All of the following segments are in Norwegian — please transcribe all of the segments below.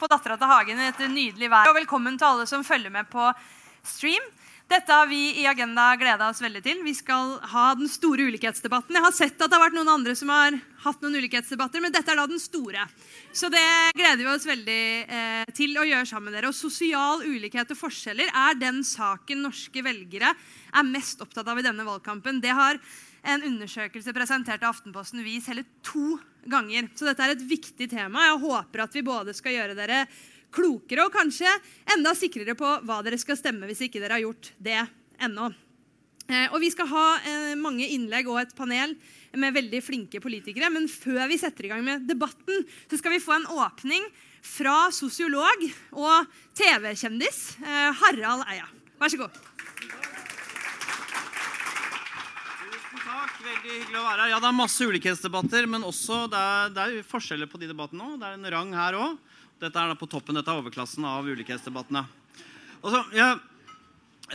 på Dattera til Hagen i dette nydelige været. Og velkommen til alle som følger med på stream. Dette har vi i Agenda gleda oss veldig til. Vi skal ha den store ulikhetsdebatten. Jeg har sett at det har vært noen andre som har hatt noen ulikhetsdebatter, men dette er da den store. Så det gleder vi oss veldig eh, til å gjøre sammen med dere. Og sosial ulikhet og forskjeller er den saken norske velgere er mest opptatt av i denne valgkampen. Det har en undersøkelse presentert av Aftenposten vis hele to ganger. Så dette er et viktig tema. Jeg håper at vi både skal gjøre dere klokere og kanskje enda sikrere på hva dere skal stemme hvis ikke dere har gjort det ennå. Eh, og Vi skal ha eh, mange innlegg og et panel med veldig flinke politikere. Men før vi setter i gang med debatten, så skal vi få en åpning fra sosiolog og TV-kjendis eh, Harald Eia. Vær så god. Takk, veldig hyggelig å være her. Ja, Det er masse ulikhetsdebatter, men også det er, det er forskjeller på de debattene òg. Det er en rang her òg. Dette er da på toppen, dette er overklassen av ulikhetsdebattene. Altså, ja,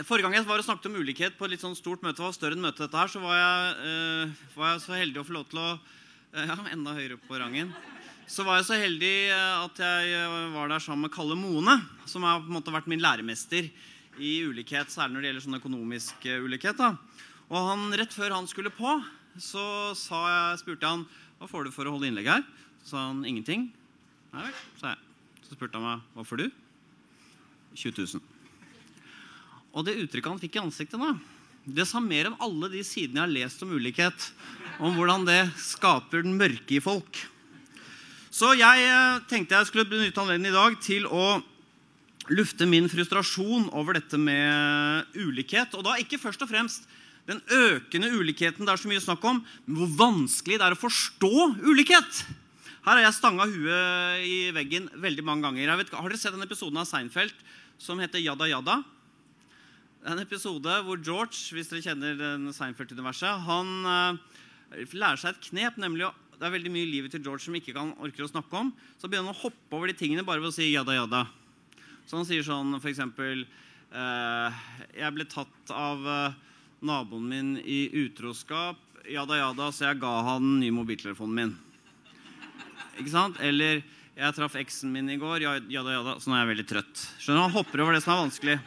forrige gang jeg var og snakket om ulikhet på et litt sånn stort møte, var større enn møtet dette her, så var jeg, eh, var jeg, så heldig å få lov til å eh, Ja, enda høyere på rangen. Så var jeg så heldig eh, at jeg eh, var der sammen med Kalle Mone, som har på en måte vært min læremester i ulikhet, særlig når det gjelder sånn økonomisk ulikhet. da. Og han, rett før han skulle på, så jeg, spurte jeg han hva får du for å holde innlegg her. Så sa han ingenting. Nei vel, sa jeg. Så spurte han meg hva får du? 20 000. Og det uttrykket han fikk i ansiktet da, det sa mer enn alle de sidene jeg har lest om ulikhet. Om hvordan det skaper den mørke i folk. Så jeg eh, tenkte jeg skulle benytte anledningen i dag til å lufte min frustrasjon over dette med ulikhet. Og da ikke først og fremst den økende ulikheten det er så mye snakk om, men hvor vanskelig det er å forstå ulikhet. Her har jeg stanga huet i veggen veldig mange ganger. Vet, har dere sett den episoden av Seinfeld som heter Jada Jada? En episode hvor George hvis dere kjenner Seinfeld-universet, han uh, lærer seg et knep. nemlig å, Det er veldig mye i livet til George som ikke kan orker å snakke om. Så begynner han å hoppe over de tingene bare ved å si jada jada. Så han sier sånn for eksempel uh, Jeg ble tatt av uh, naboen min i utroskap. Jada jada, så jeg ga han den nye mobiltelefonen min. Ikke sant? Eller jeg traff eksen min i går. Jada jada, så nå er jeg veldig trøtt. Skjønner du? Han hopper over det som er vanskelig.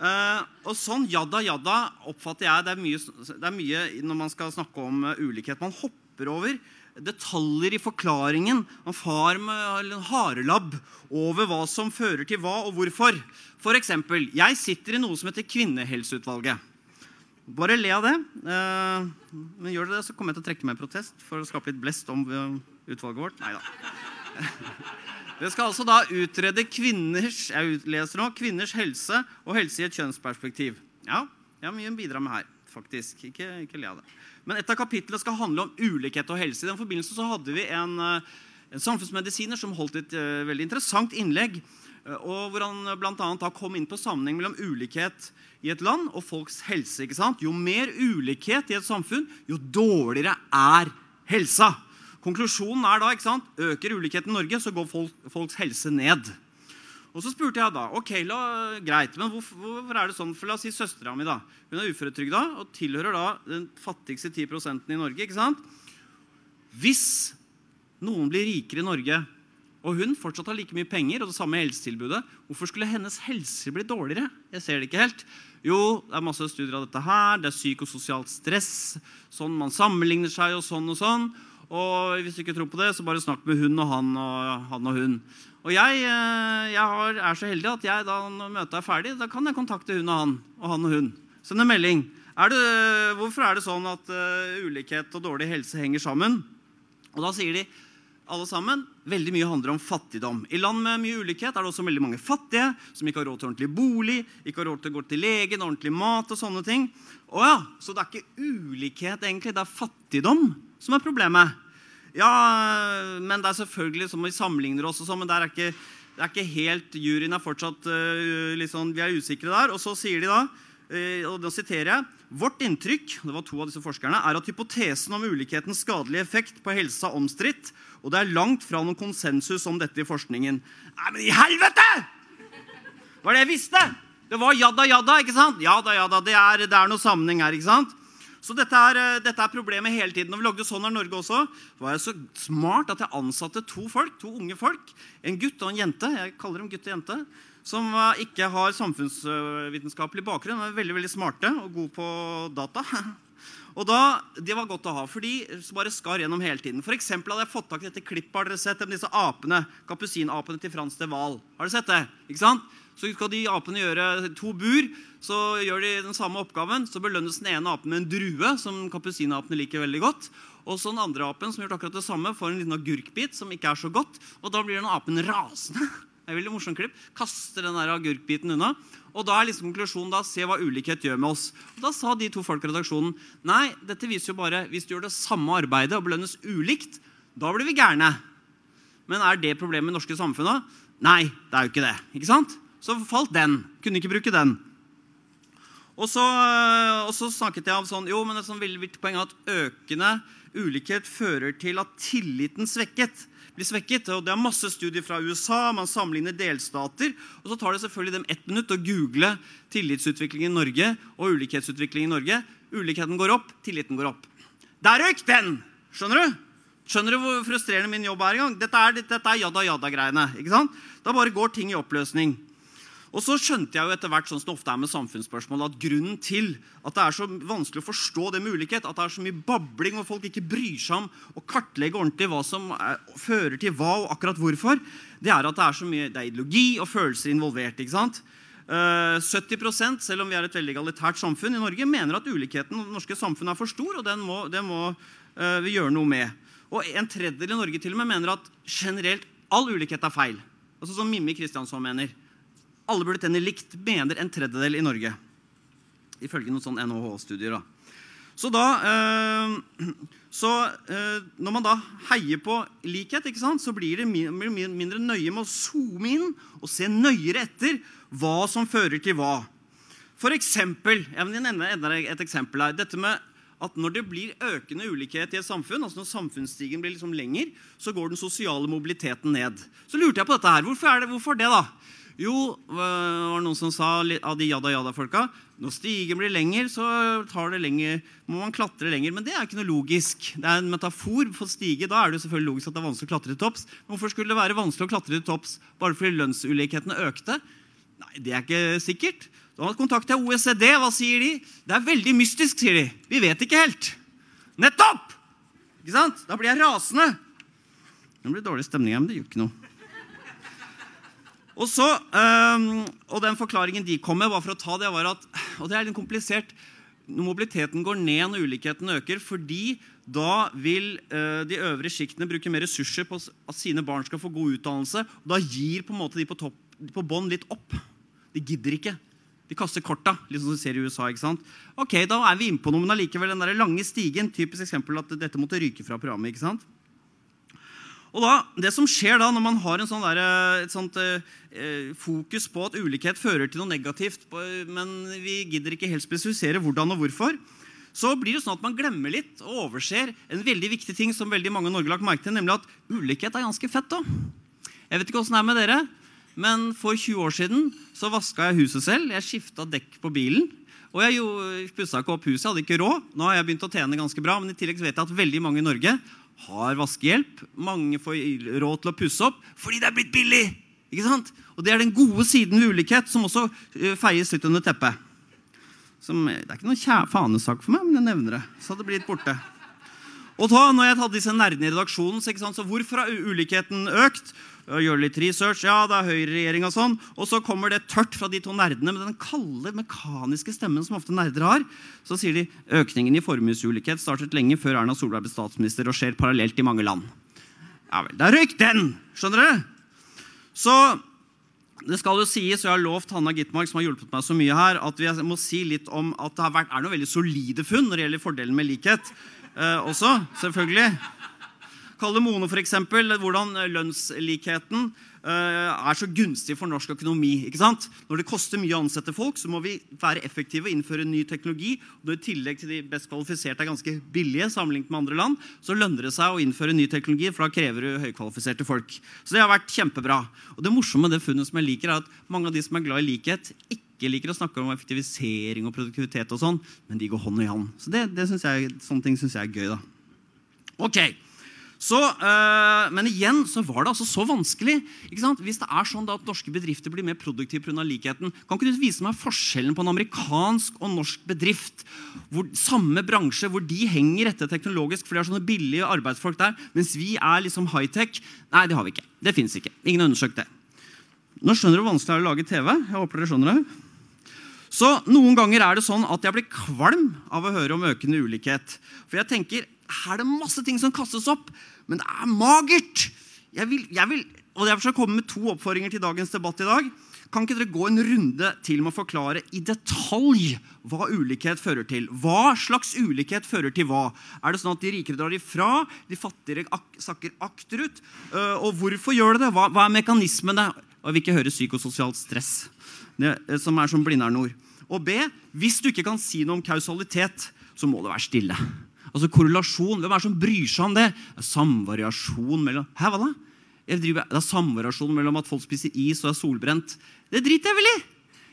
Uh, og sånn jada jada oppfatter jeg det er, mye, det er mye når man skal snakke om uh, ulikhet. Man hopper over detaljer i forklaringen. Man far med en harelabb over hva som fører til hva, og hvorfor. For eksempel, jeg sitter i noe som heter Kvinnehelseutvalget. Bare le av det. Uh, men gjør dere det, så kommer jeg til å trekke meg i protest for å skape litt blest om utvalget vårt. Nei da. Det skal altså da utrede kvinners, jeg leser nå, kvinners helse og helse i et kjønnsperspektiv. Ja, jeg har mye å bidra med her, faktisk. Ikke, ikke le av det. Men et av kapitlene skal handle om ulikhet og helse. I den forbindelse så hadde vi en, en samfunnsmedisiner som holdt et uh, veldig interessant innlegg. Uh, og hvor han bl.a. kom inn på sammenheng mellom ulikhet i et land og folks helse. ikke sant? Jo mer ulikhet i et samfunn, jo dårligere er helsa. Konklusjonen er da ikke sant, øker ulikheten i Norge, så går folk, folks helse ned. Og så spurte jeg da ok, la, greit, men hvorfor, hvorfor, er det sånn? For La oss si søstera mi. da, Hun er uføretrygda og tilhører da den fattigste 10% i Norge. ikke sant? Hvis noen blir rikere i Norge, og hun fortsatt har like mye penger og det samme helsetilbudet, hvorfor skulle hennes helse bli dårligere? Jeg ser det ikke helt. Jo, det er masse studier av dette her. Det er psykososialt stress. Sånn man sammenligner seg og sånn og sånn. Og hvis du ikke tror på det, så bare snakk med hun og han og han og hun. Og jeg, jeg har, er så heldig at jeg da når møtet er ferdig, da kan jeg kontakte hun og han og han og hun. Sende melding. Er det, hvorfor er det sånn at uh, ulikhet og dårlig helse henger sammen? Og da sier de alle sammen, veldig mye handler om fattigdom. I land med mye ulikhet er det også veldig mange fattige som ikke har råd til ordentlig bolig, ikke har råd til å gå til legen, ordentlig mat og sånne ting. Og ja, Så det er ikke ulikhet, egentlig, det er fattigdom som er problemet. Ja, men det er selvfølgelig som vi sammenligner oss, og sånn, men det er, ikke, det er ikke helt Juryen er fortsatt uh, sånn, Vi er usikre der. Og så sier de da, uh, og da siterer jeg Vårt inntrykk det var to av disse forskerne, er at hypotesen om ulikhetens skadelige effekt på helsa omstridt, og det er langt fra noen konsensus om dette i forskningen. Nei, men i helvete! Hva var det jeg visste? Det var jada jada, ikke sant? Jada jada, det er, det er noe sammenheng her. ikke sant? Så dette er, eh, dette er problemet hele tiden. Når vi lagde Sånn er Norge også, var jeg så smart at jeg ansatte to folk, to unge folk. En gutt og en jente. Jeg kaller dem gutt og jente. Som eh, ikke har samfunnsvitenskapelig bakgrunn, men er veldig veldig smarte og gode på data. Og da, Det var godt å ha, for de bare skar gjennom hele tiden. For hadde jeg fått tak i dette klippet. Har dere sett disse apene? Kapusinapene til Frans de Wahl. Har dere sett det? Ikke sant? Så skal de apene gjøre to bur. Så gjør de den samme oppgaven. Så belønnes den ene apen med en drue, som kapusinapene liker veldig godt. Og så den andre apen som gjør akkurat det samme, får en liten agurkbit som ikke er så godt. Og da blir den apen rasende. Det er veldig morsom klipp. Kaster den der agurkbiten unna. Og da er liksom konklusjonen da, se hva ulikhet gjør med oss. Og Da sa de to folk i redaksjonen nei, dette viser jo bare hvis du gjør det samme arbeidet og belønnes ulikt, da blir vi gærne. Men er det problemet i norske samfunnet? Nei, det er jo ikke det. ikke sant? Så falt den. Kunne ikke bruke den. Og så, og så snakket jeg om sånn, jo, men et sånn veldig viktig poeng at økende ulikhet fører til at tilliten svekket, blir svekket. Og Det er masse studier fra USA. Man sammenligner delstater. Og så tar det selvfølgelig dem ett minutt å google tillitsutvikling i Norge og ulikhetsutvikling i Norge. Ulikheten går opp, tilliten går opp. Der røyk den! Skjønner du? Skjønner du hvor frustrerende min jobb er? i gang? Dette er, dette er jada-jada-greiene. ikke sant? Da bare går ting i oppløsning. Og så skjønte jeg jo etter hvert sånn som det ofte er med samfunnsspørsmål, at grunnen til at det er så vanskelig å forstå det med ulikhet, at det er så mye babling og folk ikke bryr seg om å kartlegge ordentlig hva som er, fører til hva og akkurat hvorfor, det er at det er så mye det er ideologi og følelser involvert. ikke sant? Uh, 70 selv om vi er et veldig egalitært samfunn i Norge, mener at ulikheten i det norske samfunnet er for stor, og den må, det må uh, vi gjøre noe med. Og en tredjedel i Norge til og med mener at generelt all ulikhet er feil. Altså Som Mimmi Kristiansson mener alle burde tjene likt, mener en tredjedel i Norge. Ifølge noen sånn NHH-studier. da. Så da eh, så eh, Når man da heier på likhet, sant, så blir det mindre nøye med å zoome inn og se nøyere etter hva som fører til hva. For eksempel, jeg vil nevne et eksempel her. Dette med at Når det blir økende ulikhet i et samfunn, altså når samfunnsstigen blir liksom lenger, så går den sosiale mobiliteten ned. Så lurte jeg på dette her. Hvorfor, det, hvorfor det, da? Jo, det var noen som sa av de jada-jada-folka når stigen blir lenger, så det lenger, må man klatre lenger. Men det er ikke noe logisk. Det er en metafor for stige. Da er det selvfølgelig logisk at det er vanskelig å klatre til topps. Hvorfor skulle det være vanskelig å klatre til topps bare fordi lønnsulikhetene økte? Nei, det er ikke sikkert. Da kontakter jeg OECD. Hva sier de? Det er veldig mystisk, sier de. Vi vet ikke helt. Nettopp! Ikke sant? Da blir jeg rasende. Det blir dårlig stemning her, men det gjør ikke noe. Og, så, um, og den forklaringen de kom med, var for å ta det, var at og det er litt komplisert, når mobiliteten går ned når ulikheten øker, fordi da vil uh, de øvre sjiktene bruke mer ressurser på at sine barn skal få god utdannelse. og Da gir på en måte de på, topp, på bånn litt opp. De gidder ikke. De kaster korta, litt som du ser i USA. ikke sant? Ok, Da er vi inne på noe, men allikevel den der lange stigen. Typisk eksempel at dette måtte ryke fra programmet. ikke sant? Og da, Det som skjer da når man har sånn der, et sånt eh, fokus på at ulikhet fører til noe negativt, men vi gidder ikke helt spesifisere hvordan og hvorfor, så blir det sånn at man glemmer litt og overser en veldig viktig ting som veldig mange i Norge har lagt merke til, nemlig at ulikhet er ganske fett. da. Jeg vet ikke åssen det er med dere, men for 20 år siden så vaska jeg huset selv. Jeg skifta dekk på bilen. Og jeg pussa ikke opp huset, jeg hadde ikke råd. Nå har jeg begynt å tjene ganske bra, men i tillegg vet jeg at veldig mange i Norge har vaskehjelp. Mange får råd til å pusse opp fordi det er blitt billig. Ikke sant? Og Det er den gode siden ved ulikhet som også uh, feies litt under teppet. Som, det er ikke noen fanesak for meg, men jeg nevner det. Så hadde det blitt borte. Og da, når jeg hadde disse nerdene i redaksjonen, så, så hvorfor har ulikheten økt? Gjør litt research. Ja, det er høyreregjering og sånn. Og så kommer det tørt fra de to nerdene med den kalde, mekaniske stemmen som ofte nerder har. Så sier de økningen i formuesulikhet startet lenge før Erna Solberg ble statsminister og skjer parallelt i mange land. Ja vel, da røyk den! Skjønner dere? Så det skal jo sies, og jeg har lovt Hanna Gitmark, som har hjulpet meg så mye her, at vi må si litt om at det vært, er noen veldig solide funn når det gjelder fordelen med likhet. Eh, også, selvfølgelig. Kalle Mone, f.eks. Hvordan lønnslikheten eh, er så gunstig for norsk økonomi. ikke sant? Når det koster mye å ansette folk, så må vi være effektive og innføre ny teknologi. og Når i tillegg til de best kvalifiserte er ganske billige, sammenlignet med andre land, så lønner det seg å innføre ny teknologi, for da krever du høykvalifiserte folk. Så det har vært kjempebra. Og det morsomme med det funnet som jeg liker, er at mange av de som er glad i likhet, ikke liker å snakke om effektivisering og produktivitet, og sånn, men de går hånd i hånd. Så det, det synes jeg, Sånne ting syns jeg er gøy. da. Ok, så, øh, men igjen så var det altså så vanskelig. Hvis det er sånn at norske bedrifter blir mer produktive pga. likheten, kan ikke du vise meg forskjellen på en amerikansk og norsk bedrift? Hvor, samme bransje, hvor de henger etter teknologisk, for de har sånne billige arbeidsfolk der, mens vi er liksom high-tech. Nei, det har vi ikke. Det fins ikke. Ingen har undersøkt det. Nå skjønner du hvor vanskelig det er å lage TV. Jeg håper dere skjønner det. Så Noen ganger er det sånn at jeg blir kvalm av å høre om økende ulikhet. For jeg tenker er det masse ting som kastes opp, men det er magert! Jeg vil, jeg vil, og Derfor skal jeg komme med to oppfordringer til dagens debatt i dag. Kan ikke dere gå en runde til med å forklare i detalj hva ulikhet fører til? Hva slags ulikhet fører til hva? Er det sånn at de rikere drar ifra, de fattigere ak sakker akterut? Uh, og hvorfor gjør de det? Hva, hva er mekanismene? Og jeg vil ikke høre psykososialt stress, det, som er som Blindern-ord. Og B, hvis du ikke kan si noe om kausalitet, så må det være stille. Altså korrelasjon. Hvem er det som bryr seg om det? Samvariasjon mellom Hæ, hva da? Driver, det er samvariasjon mellom at folk spiser is og er solbrent. Det driter jeg vel i!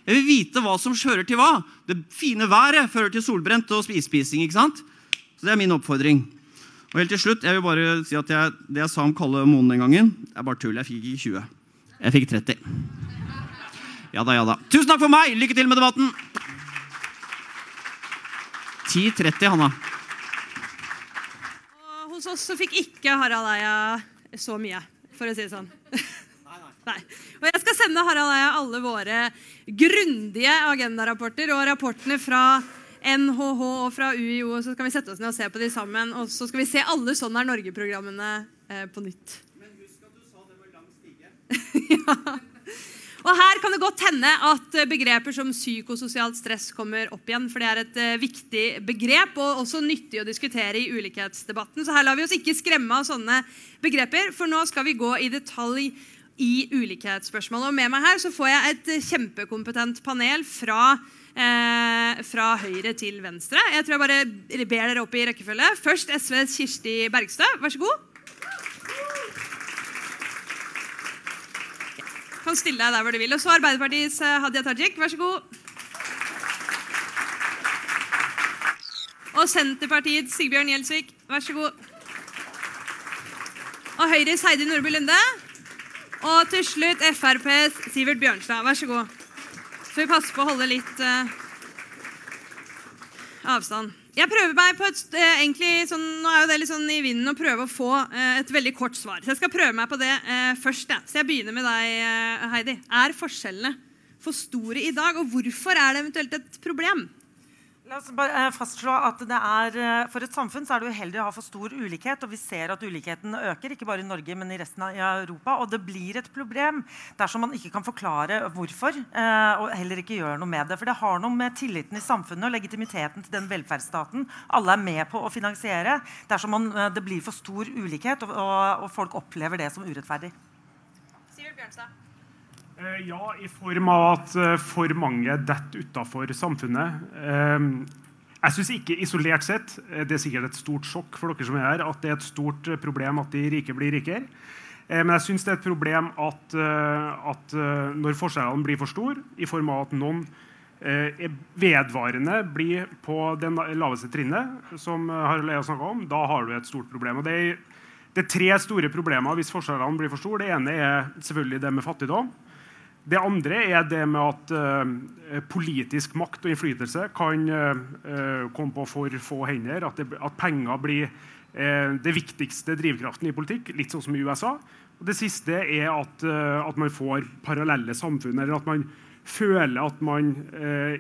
Jeg vil vite hva som fører til hva. Det fine været fører til solbrent og isspising. ikke sant? Så Det er min oppfordring. Og helt til slutt, jeg vil bare si at jeg, Det jeg sa om Kalle Moen den gangen, det er bare tull. Jeg fikk ikke 20. Jeg fikk 30. Ja da, ja da. Tusen takk for meg! Lykke til med debatten! 10.30, Hanna hos oss så fikk ikke Harald Eia så mye, for å si det sånn. Nei. Og jeg skal sende Harald Eia alle våre grundige agendarapporter og rapportene fra NHH og fra UiO, og så skal vi sette oss ned og se på de sammen. Og så skal vi se alle Sånn er Norge-programmene eh, på nytt. Men husk at du sa det var lang stige. ja. Og Her kan det godt hende at eh, begreper som psykososialt stress kommer opp igjen. For det er et uh, viktig begrep og også nyttig å diskutere i ulikhetsdebatten. Så her lar vi oss ikke skremme av sånne begreper, for nå skal vi gå i detalj i ulikhetsspørsmålet. Og med meg her så får jeg et eh, kjempekompetent panel fra, eh, fra høyre til venstre. Jeg tror jeg bare ber dere opp i rekkefølge. Først SVs Kirsti Bergstø. Vær så god. Kan stille deg der hvor du vil. Og så Arbeiderpartiets eh, Hadia Tajik, vær så god. Og Senterpartiets Sigbjørn Gjelsvik, vær så god. Og Høyres Heidi Nordby Lunde. Og til slutt FrPs Sivert Bjørnstad, vær så god. Så vi passer på å holde litt uh, avstand. Jeg prøver meg på et, eh, egentlig, sånn, nå er det litt sånn i vinden å prøve å få eh, et veldig kort svar. Så jeg skal prøve meg på det eh, først. Ja. Så jeg begynner med deg, Heidi. Er forskjellene for store i dag, og hvorfor er det eventuelt et problem? La oss bare eh, fastslå at er, eh, For et samfunn så er det uheldig å ha for stor ulikhet. og Vi ser at ulikheten øker, ikke bare i Norge, men i resten av Europa. Og det blir et problem dersom man ikke kan forklare hvorfor, eh, og heller ikke gjør noe med det. For det har noe med tilliten i samfunnet og legitimiteten til den velferdsstaten alle er med på å finansiere, dersom man, det blir for stor ulikhet og, og, og folk opplever det som urettferdig. Sivert Bjørnstad. Eh, ja, i form av at eh, for mange detter utafor samfunnet. Eh, jeg syns ikke isolert sett det er sikkert et stort sjokk for dere som er her, at det er et stort problem at de rike blir rikere. Men jeg syns det er et problem at, at når forskjellene blir for store, i form av at noen vedvarende blir på det laveste trinnet, som Harald Eia snakka om, da har du et stort problem. Og det er, det er tre store problemer hvis forskjellene blir for store. Det ene er selvfølgelig det med fattigdom. Det andre er det med at uh, politisk makt og innflytelse kan uh, komme på for få hender. At, det, at penger blir uh, det viktigste drivkraften i politikk, litt sånn som i USA. Og det siste er at, at man får parallelle samfunn, eller at man føler at man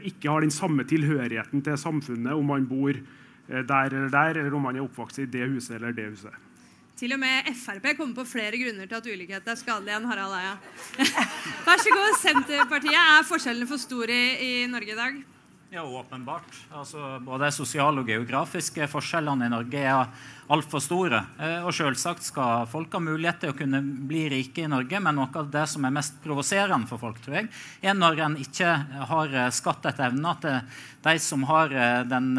ikke har den samme tilhørigheten til samfunnet om man bor der eller der, eller om man er oppvokst i det huset eller det huset. Til og med Frp kommer på flere grunner til at ulikhet er skadelig enn Harald Eia. Vær så god, Senterpartiet. Er forskjellene for store i, i Norge i dag? Ja, åpenbart. Altså, både sosiale og geografiske forskjellene i Norge er altfor store. Eh, og selvsagt skal folk ha mulighet til å kunne bli rike i Norge, men noe av det som er mest provoserende for folk, tror jeg, er når en ikke har eh, skatt etter evne, at de som har eh, den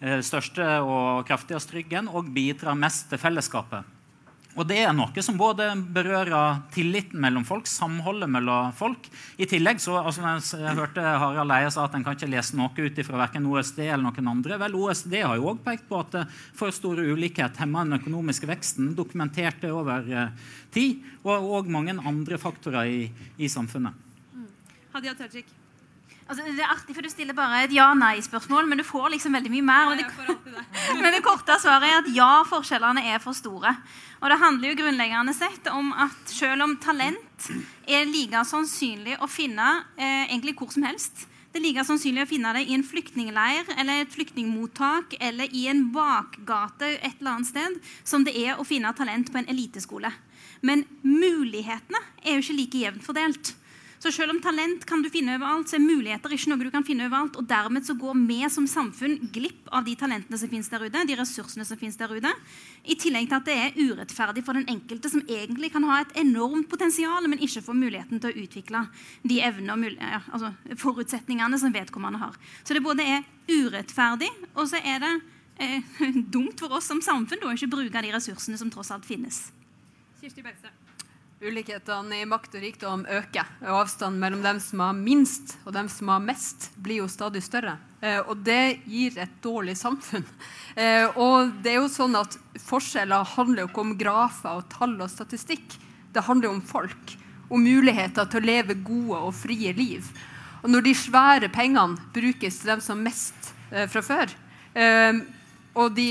største og kraftigste ryggen og bidrar mest til fellesskapet. Og Det er noe som både berører tilliten mellom folk, samholdet mellom folk. I tillegg så, altså Jeg hørte Harald Eie sa at en kan ikke lese noe ut fra verken OSD eller noen andre. Vel, OSD har jo også pekt på at for store ulikhet hemmer den økonomiske veksten. Dokumentert det over eh, tid. Og, og mange andre faktorer i, i samfunnet. Mm. Hadia Tajik. Altså, det er artig, for Du stiller bare et ja-nei-spørsmål, men du får liksom veldig mye mer. Men det, men det korte svaret er at ja, forskjellene er for store. Og Det handler jo grunnleggende sett om at selv om talent er like sannsynlig å finne eh, egentlig hvor som helst det er like sannsynlig å finne det i en flyktningleir eller et flyktningmottak eller i en bakgate et eller annet sted som det er å finne talent på en eliteskole. Men mulighetene er jo ikke like jevnt fordelt. Så selv om talent kan du finne overalt, så er muligheter ikke noe du kan finne overalt. Og dermed så går vi som samfunn glipp av de talentene som finnes der ute. de ressursene som finnes der ute, I tillegg til at det er urettferdig for den enkelte, som egentlig kan ha et enormt potensial, men ikke får muligheten til å utvikle de evnene og altså forutsetningene som vedkommende har. Så det både er urettferdig, og så er det eh, dumt for oss som samfunn å ikke bruke de ressursene som tross alt finnes. Kirsti Bergstø. Ulikhetene i makt og rikdom øker. og Avstanden mellom dem som har minst og dem som har mest, blir jo stadig større. Eh, og det gir et dårlig samfunn. Eh, og det er jo sånn at Forskjeller handler jo ikke om grafer og tall og statistikk. Det handler om folk. Om muligheter til å leve gode og frie liv. Og når de svære pengene brukes til dem som mest eh, fra før, og de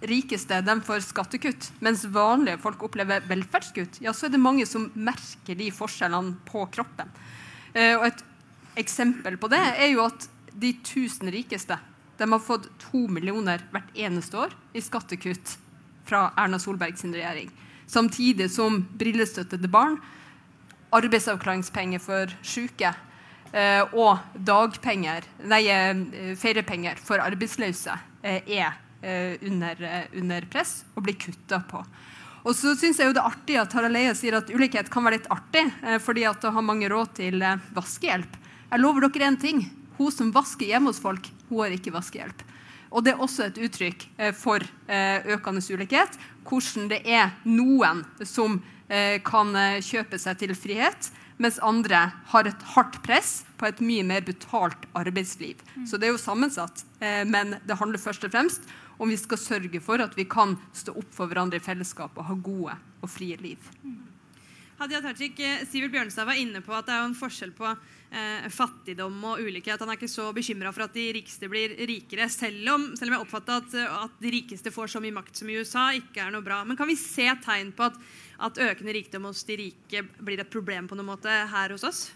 rikeste de får skattekutt, mens vanlige folk opplever velferdskutt, ja, så er det mange som merker de forskjellene på kroppen. Eh, og Et eksempel på det er jo at de 1000 rikeste de har fått to millioner hvert eneste år i skattekutt fra Erna Solberg sin regjering. Samtidig som brillestøtte til barn, arbeidsavklaringspenger for syke eh, og dagpenger, nei, eh, feriepenger for arbeidsløse er under, eh, under, press og blir kutta på. Og så synes jeg jo det er artig at Harald Eia sier at ulikhet kan være litt artig, eh, fordi at å ha mange råd til vaskehjelp. Jeg lover dere én ting. Hun som vasker hjemme hos folk, hun har ikke vaskehjelp. Og det er også et uttrykk for økende ulikhet. Hvordan det er noen som kan kjøpe seg til frihet, mens andre har et hardt press på et mye mer betalt arbeidsliv. Så det er jo sammensatt, men det handler først og fremst om vi skal sørge for at vi kan stå opp for hverandre i fellesskap og ha gode og frie liv. Hadia Tajik, eh, Sivert Bjørnstad var inne på at det er en forskjell på eh, fattigdom og ulikhet. Han er ikke så bekymra for at de rikeste blir rikere, selv om, selv om jeg oppfatter at, at, de rikeste får så mye makt som i USA, ikke er noe bra. Men kan vi se tegn på at, at økende rikdom hos de rike blir et problem på noen måte her hos oss?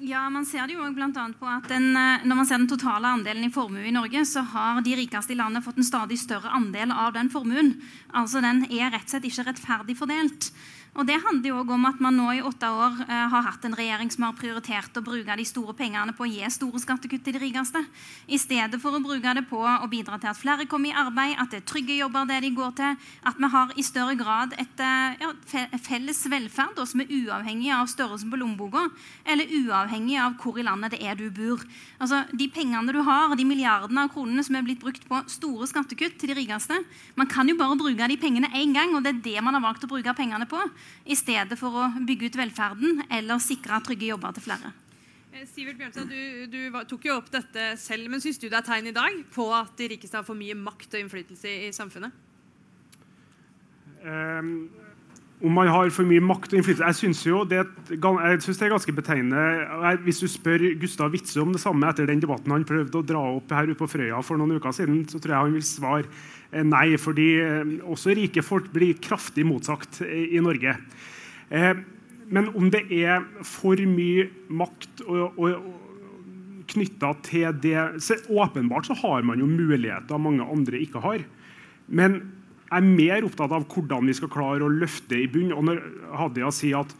Ja, man ser det jo blant på at den, eh, Når man ser den totale andelen i formue i Norge, så har de rikeste i landet fått en stadig større andel av den formuen. Altså Den er rett og slett ikke rettferdig fordelt. Og Det handler jo også om at man nå i åtte år eh, har hatt en regjering som har prioritert å bruke de store pengene på å gi store skattekutt til de rikeste, i stedet for å bruke det på å bidra til at flere kommer i arbeid, at det er trygge jobber det de går til, at vi har i større grad et eh, ja, felles velferd som er uavhengig av størrelsen på lommeboka, eller uavhengig av hvor i landet det er du bor. Altså, De pengene du har, de milliardene av kronene som er blitt brukt på store skattekutt til de rikeste, man kan jo bare bruke de pengene én gang, og det er det man har valgt å bruke pengene på i stedet for å bygge ut velferden eller sikre trygge jobber til flere. Eh, Sivert Bjørnstad, du, du, tok jo opp dette selv, men Syns du det er tegn i dag på at de rikeste har for mye makt og innflytelse i, samfunnet? Um, om man har for mye makt og innflytelse Jeg syns det, det, er ganske betegnende. Hvis du spør Gustav Witzøe om det samme etter den debatten han prøvde å dra opp her ute på Frøya for noen uker siden, så tror jeg han vil svare nei, fordi eh, også rike folk blir kraftig motsagt eh, i Norge. Men om det er for mye makt knytta til det så Åpenbart så har man jo muligheter mange andre ikke har. Men jeg er mer opptatt av hvordan vi skal klare å løfte i bunn. Og når Hadia sier at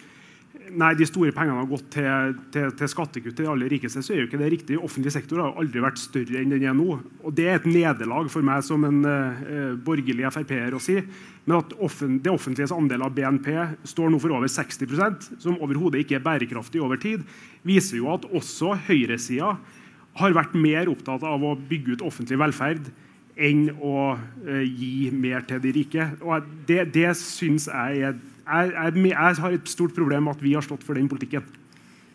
nei, de store pengene har gått til, til, til skattekutt til de aller rikeste, så er jo ikke det riktig. Offentlig sektor har aldri vært større enn den er nå. Og Det er et nederlag for meg som en uh, borgerlig Frp-er å si. Men at offent det offentliges andel av BNP står nå for over 60% som overhodet ikke er bærekraftig over tid, viser jo at også høyresida har vært mer opptatt av å bygge ut offentlig velferd enn å uh, gi mer til de rike. Og det, det syns jeg er jeg, jeg, jeg, har et stort problem med at vi har stått for den politikken.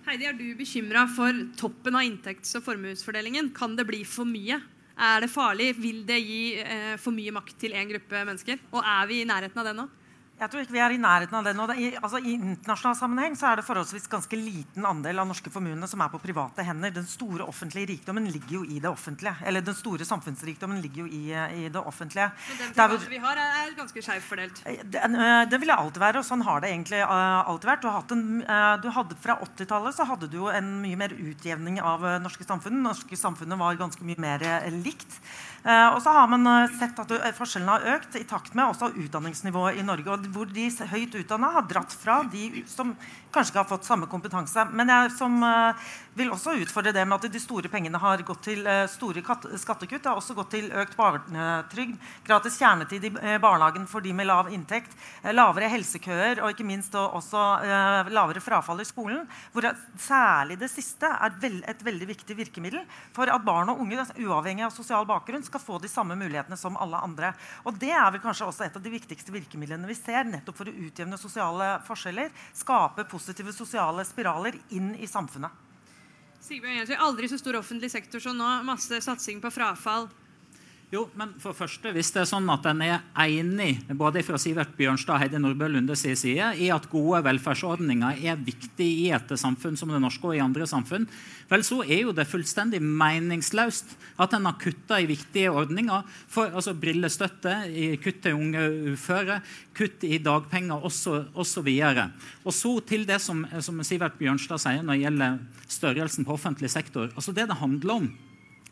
Heidi, Er du bekymra for toppen av inntekts- og formuesfordelingen? Kan det bli for mye? Er det farlig? Vil det gi eh, for mye makt til én gruppe mennesker? Og er vi i nærheten av det nå? Jeg tror ikke vi er i nærheten av det nå. I, altså, I internasjonal sammenheng så er det forholdsvis ganske liten andel av norske formuene som er på private hender. Den store offentlige rikdommen ligger jo i det offentlige. Eller den store samfunnsrikdommen ligger jo i, i det offentlige. Men den private vi har, er ganske skjevt fordelt? Den, det, eh, vil det alltid være, og sånn har det egentlig alltid vært. Du, en, du hadde Fra 80-tallet så hadde du jo en mye mer utjevning av norske samfunn. Norske samfunnet var ganske mye mer likt. Eh, og så har man eh, sett at eh, forskjellene har økt i takt med også utdanningsnivået i Norge. hvor de høyt utdanna har dratt fra de som kanskje ikke har fått samme kompetanse. Men jeg som vil også utfordre det med at de store pengene har gått til store skattekutt. Det har også gått til økt barnetrygd, gratis kjernetid i barnehagen for de med lav inntekt, lavere helsekøer og ikke minst også lavere frafall i skolen. Hvor særlig det siste er et veldig viktig virkemiddel for at barn og unge, uavhengig av sosial bakgrunn, skal få de samme mulighetene som alle andre. Og Det er vel kanskje også et av de viktigste virkemidlene vi ser nettopp for å utjevne sosiale forskjeller. Skape positive sosiale spiraler inn i samfunnet. Sigbjørn Jensøy, Aldri så stor offentlig sektor som nå. Masse satsing på frafall. Jo, men for første, Hvis det er sånn at en er enig både fra Sivert Bjørnstad og Heidi Nordbø Lunde sin side i at gode velferdsordninger er viktig i et samfunn som det norske og i andre samfunn, vel, så er jo det fullstendig meningsløst at en har kutta i viktige ordninger. For, altså Brillestøtte, kutt til unge uføre, kutt i dagpenger osv. Og, så til det som, som Sivert Bjørnstad sier når det gjelder størrelsen på offentlig sektor. altså Det det handler om,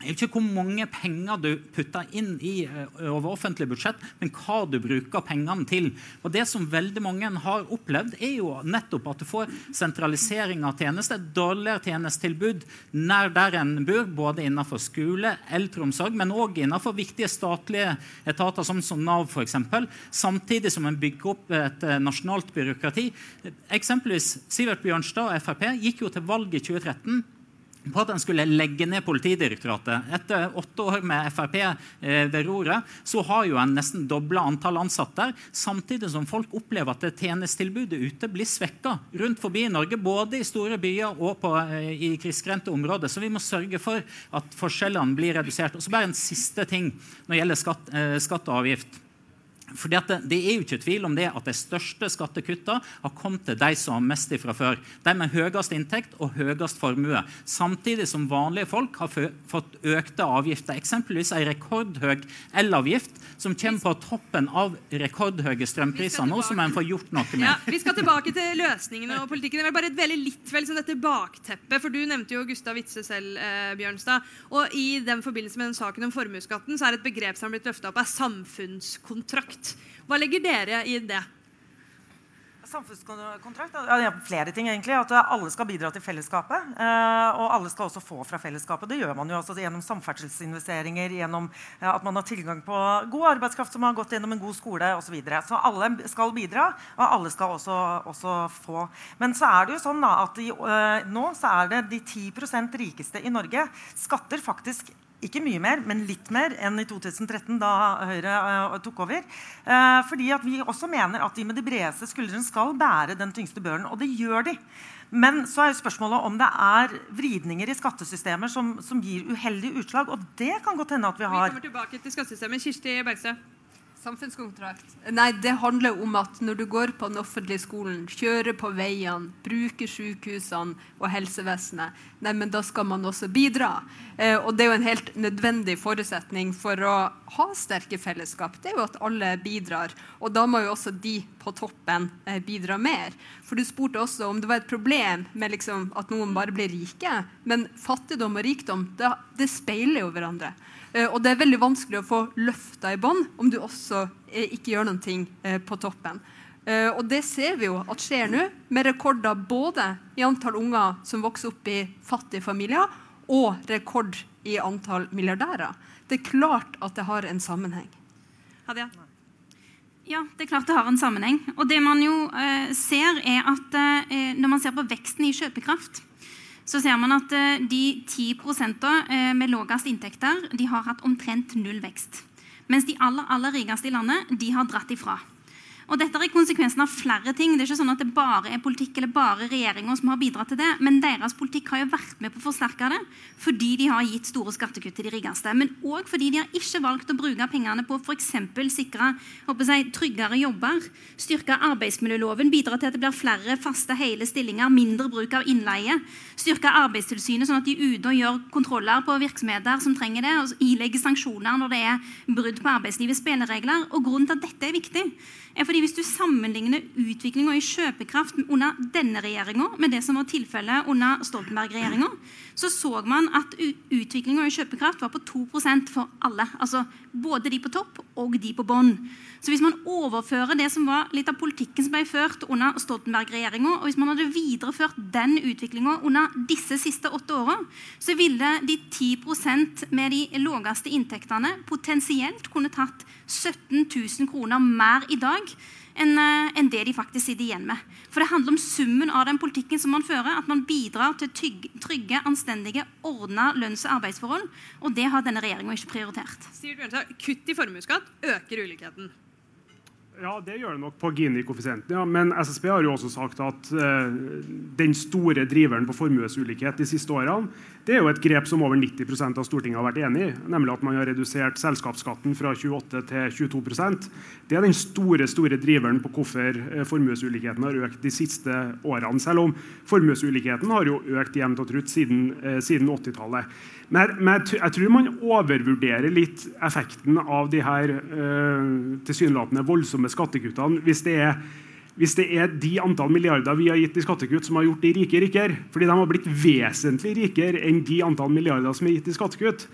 er ikke hvor mange penger du putter inn i eh, over offentlig budsjett, men hva du bruker pengene til. Og Det som veldig mange har opplevd, er jo nettopp at du får sentralisering av tjenester, dårligere tjenestetilbud nær der en bor, både innenfor skole, eldreomsorg, men òg innenfor viktige statlige etater som, som Nav f.eks., samtidig som en bygger opp et eh, nasjonalt byråkrati. Eksempelvis Sivert Bjørnstad og Frp gikk jo til valg i 2013 på at en skulle legge ned Politidirektoratet. Etter åtte år med Frp eh, ved roret så har jo en nesten dobla antall ansatte, samtidig som folk opplever at tjenestetilbudet ute blir svekka rundt forbi i Norge, både i store byer og på, eh, i krisgrendte områder. Så vi må sørge for at forskjellene blir redusert. Og så bare en siste ting når det gjelder skatt, eh, skatt og avgift. Fordi det, det, er jo ikke tvil om det at de største skattekuttene har kommet til de som har mest fra før. De med høyest inntekt og høyest formue. Samtidig som vanlige folk har fått økte avgifter. Eksempelvis en rekordhøy elavgift som kommer på toppen av rekordhøye strømpriser nå, som en får gjort noe med. Ja, vi skal tilbake til løsningene og politikken. Det var bare et veldig litt vel som dette bakteppet. For du nevnte jo Gustav Witze selv, eh, Bjørnstad. Og i den forbindelse med den saken om formuesskatten så er et begrep som har blitt løfta opp, er samfunnskontrakt Hva legger dere i det? Samfunnskontrakt? Ja, flere ting, egentlig. At alle skal bidra til fellesskapet. Eh, og alle skal også få fra fellesskapet. Det gjør man jo altså gjennom samferdselsinvesteringer, gjennom eh, at man har tilgang på god arbeidskraft som har gått gjennom en god skole osv. Så, videre. så alle skal bidra, og alle skal også, også få. Men så er det jo sånn da, at de, eh, nå så er det de 10% rikeste i Norge skatter faktisk ikke mye mer, men litt mer enn i 2013, da Høyre uh, tok over. Uh, fordi vi også mener at de med de bredeste skuldrene skal bære den tyngste børen. Og det gjør de. Men så er spørsmålet om det er vridninger i skattesystemer som, som gir uheldige utslag. Og det kan godt hende at vi har. Vi kommer tilbake til skattesystemet. Kirsti Bergstø. Samfunnskontrakt? Nei, det handler om at når du går på den offentlige skolen, kjører på veiene, bruker sykehusene og helsevesenet, nei, men da skal man også bidra. Eh, og det er jo en helt nødvendig forutsetning for å ha sterke fellesskap. Det er jo at alle bidrar. Og da må jo også de på toppen eh, bidra mer. For du spurte også om det var et problem med liksom at noen bare blir rike. Men fattigdom og rikdom, det, det speiler jo hverandre. Eh, og det er veldig vanskelig å få løfta i bånd om du også eh, ikke gjør noe eh, på toppen. Og det ser vi jo at skjer nå, med rekorder både i antall unger som vokser opp i fattige familier, og rekord i antall milliardærer. Det er klart at det har en sammenheng. Hadia? Ja, det er klart det har en sammenheng. Og det man jo eh, ser, er at eh, når man ser på veksten i kjøpekraft, så ser man at eh, de 10 eh, med lavest inntekter de har hatt omtrent null vekst. Mens de aller, aller rikeste i landet de har dratt ifra. Og dette er konsekvensen av flere ting. Det er ikke sånn at det bare er politikk eller bare regjeringer som har bidratt til det, men deres politikk har jo vært med på å forsterke det fordi de har gitt store skattekutt til de rikeste. Men òg fordi de har ikke valgt å bruke pengene på f.eks. sikre jeg, tryggere jobber, styrke arbeidsmiljøloven, bidra til at det blir flere faste hele stillinger, mindre bruk av innleie, styrke Arbeidstilsynet sånn at de er ute og gjør kontroller på virksomheter som trenger det, og ilegger sanksjoner når det er brudd på arbeidslivets spilleregler. Og grunnen til at dette er viktig, er fordi Hvis du sammenligner utviklinga i kjøpekraft under denne regjeringa med det som var tilfellet under Stoltenberg-regjeringa, så så man at utviklinga i kjøpekraft var på 2% for alle. Altså både de på topp og de på bånn. Så hvis man overfører det som var litt av politikken som ble ført under Stoltenberg-regjeringa, og hvis man hadde videreført den utviklinga under disse siste åtte åra, så ville de 10 med de laveste inntektene potensielt kunne tatt 17 000 kroner mer i dag enn eh, det de faktisk sitter igjen med. For det handler om summen av den politikken som man fører. At man bidrar til trygge, anstendige, ordna lønns- og arbeidsforhold. Og det har denne regjeringa ikke prioritert. Kutt i formuesskatt øker ulikheten. Ja, det gjør det nok på Gini-koeffisienten. Ja. Men SSB har jo også sagt at eh, den store driveren på formuesulikhet de siste årene, det er jo et grep som over 90% av Stortinget har vært enig i, nemlig at man har redusert selskapsskatten fra 28 til 22% Det er den store store driveren på hvorfor uh, formuesulikheten har økt de siste årene. Selv om formuesulikheten har jo økt jevnt og trutt siden, eh, siden 80-tallet. Men, men, jeg tror man overvurderer litt effekten av de her eh, tilsynelatende voldsomme skattekuttene hvis det, er, hvis det er de antall milliarder vi har gitt i skattekutt, som har gjort de rike rikere. Fordi de har blitt vesentlig rikere enn de antall milliarder som er gitt i skattekutt.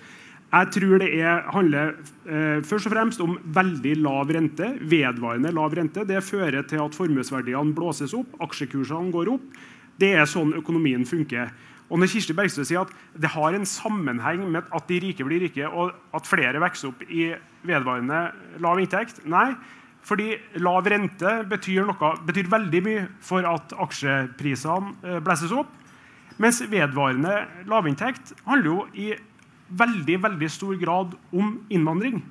Jeg tror det er, handler eh, først og fremst om veldig lav rente. Vedvarende lav rente. Det fører til at formuesverdiene blåses opp, aksjekursene går opp. Det er sånn økonomien funker. Og når Kirsti Bergstø sier at det har en sammenheng med at de rike blir rike, og at flere vokser opp i vedvarende lav inntekt Nei, fordi lav rente betyr, noe, betyr veldig mye for at aksjeprisene blesses opp. Mens vedvarende lavinntekt handler jo i veldig, veldig stor grad om innvandring.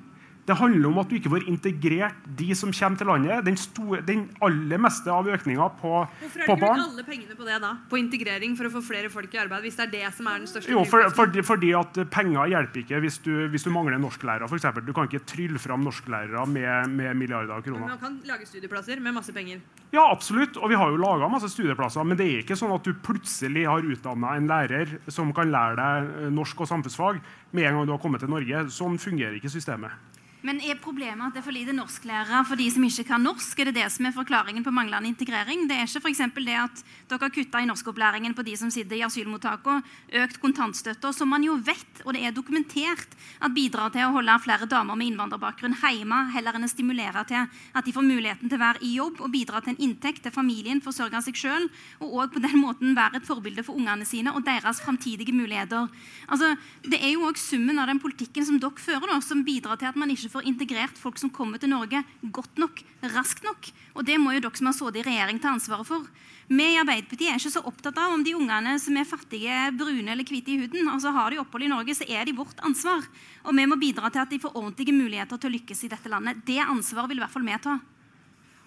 Det handler om at du ikke får integrert de som kommer til landet. Den, store, den aller meste av økninga på, Hvorfor har du brukt alle pengene på det da? På integrering for å få flere folk i arbeid? hvis det er det som er den største Jo, for, for, fordi at Penger hjelper ikke hvis du, hvis du mangler norsklærere. For eksempel. du kan ikke trylle fram norsklærere med, med, milliarder av kroner. Men man kan lage studieplasser med masse penger? Ja, absolutt. Og vi har jo laga masse studieplasser. Men det er ikke sånn at du plutselig har utdanna en lærer som kan lære deg norsk og samfunnsfag med en gang du har kommet til Norge. Sånn fungerer ikke systemet. Men er problemet at det er for lite norsklærere for de som ikke kan norsk? Er det det som er forklaringen på manglende integrering? Det er ikke for det at dere har kutta i norskopplæringen på de som sitter i asylmottakene, økt kontantstøtta, som man jo vet, og det er dokumentert, at bidrar til å holde flere damer med innvandrerbakgrunn hjemme, heller enn å stimulere til at de får muligheten til å være i jobb og bidra til en inntekt til familien, forsørge seg sjøl, og òg på den måten være et forbilde for ungene sine og deres framtidige muligheter. Altså, det er jo òg summen av den politikken som dere fører, da, som bidrar til at man ikke får integrert folk som kommer til Norge, godt nok, raskt nok. Og det må jo dere som har sittet i regjering, ta ansvaret for. Vi i Arbeiderpartiet er ikke så opptatt av om de ungene som er fattige, brune eller hvite i huden. altså Har de opphold i Norge, så er de vårt ansvar. Og vi må bidra til at de får ordentlige muligheter til å lykkes i dette landet. Det ansvaret vil i hvert fall vi ta.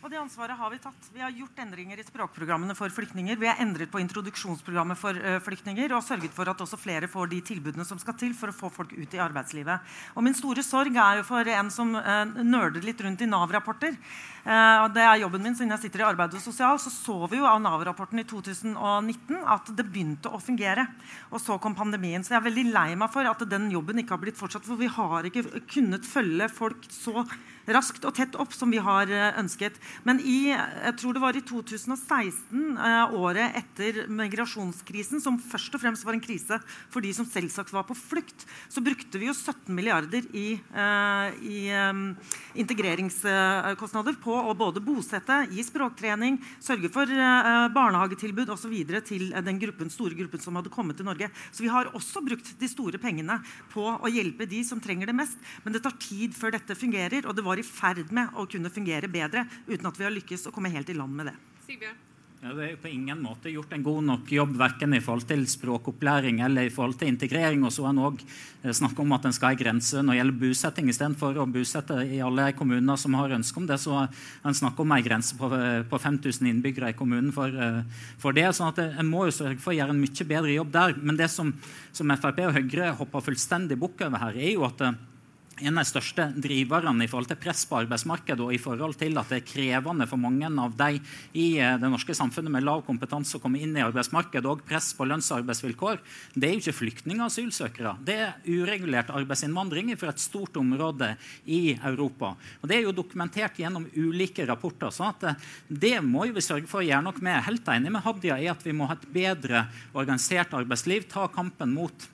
Og det ansvaret har Vi tatt. Vi har gjort endringer i språkprogrammene for flyktninger. Vi har endret på introduksjonsprogrammet for uh, flyktninger og sørget for at også flere får de tilbudene som skal til for å få folk ut i arbeidslivet. Og Min store sorg er jo for en som uh, nerder litt rundt i Nav-rapporter. Uh, det er jobben min siden jeg sitter i arbeid og sosial. Så så vi jo av Nav-rapporten i 2019 at det begynte å fungere. Og så kom pandemien. Så jeg er veldig lei meg for at den jobben ikke har blitt fortsatt. For vi har ikke kunnet følge folk så raskt og tett opp som vi har eh, ønsket. Men i, jeg tror det var i 2016, eh, året etter migrasjonskrisen, som først og fremst var en krise for de som selvsagt var på flukt, så brukte vi jo 17 milliarder i, eh, i integreringskostnader på å både bosette, gi språktrening, sørge for barnehagetilbud osv. til den gruppen, store gruppen som hadde kommet til Norge. Så vi har også brukt de store pengene på å hjelpe de som trenger det mest. Men det tar tid før dette fungerer. og det var var i ferd med å kunne fungere bedre uten at vi har lykkes å komme helt i land med det. Sigbjørn. Ja, det er på ingen måte gjort en god nok jobb verken i forhold til språkopplæring eller i forhold til integrering. Og så har en òg snakket om at en skal ha en grense når det gjelder bosetting. Istedenfor å bosette i alle kommuner som har ønske om det, så har en snakket om en grense på, på 5000 innbyggere i kommunen for, for det. sånn at En må jo sørge for å gjøre en mye bedre jobb der. Men det som, som Frp og Høyre hopper fullstendig bukk over her, er jo at en av de største driverne i forhold til press på arbeidsmarkedet og i forhold til at det er krevende for mange av de i eh, det norske samfunnet med lav kompetanse å komme inn i arbeidsmarkedet og press på lønns- og arbeidsvilkår, det er jo ikke flyktninger og asylsøkere. Det er uregulert arbeidsinnvandring fra et stort område i Europa. Og Det er jo dokumentert gjennom ulike rapporter. så eh, Det må vi sørge for å gjøre noe med. Helt enig med Hadia i at vi må ha et bedre organisert arbeidsliv. Ta kampen mot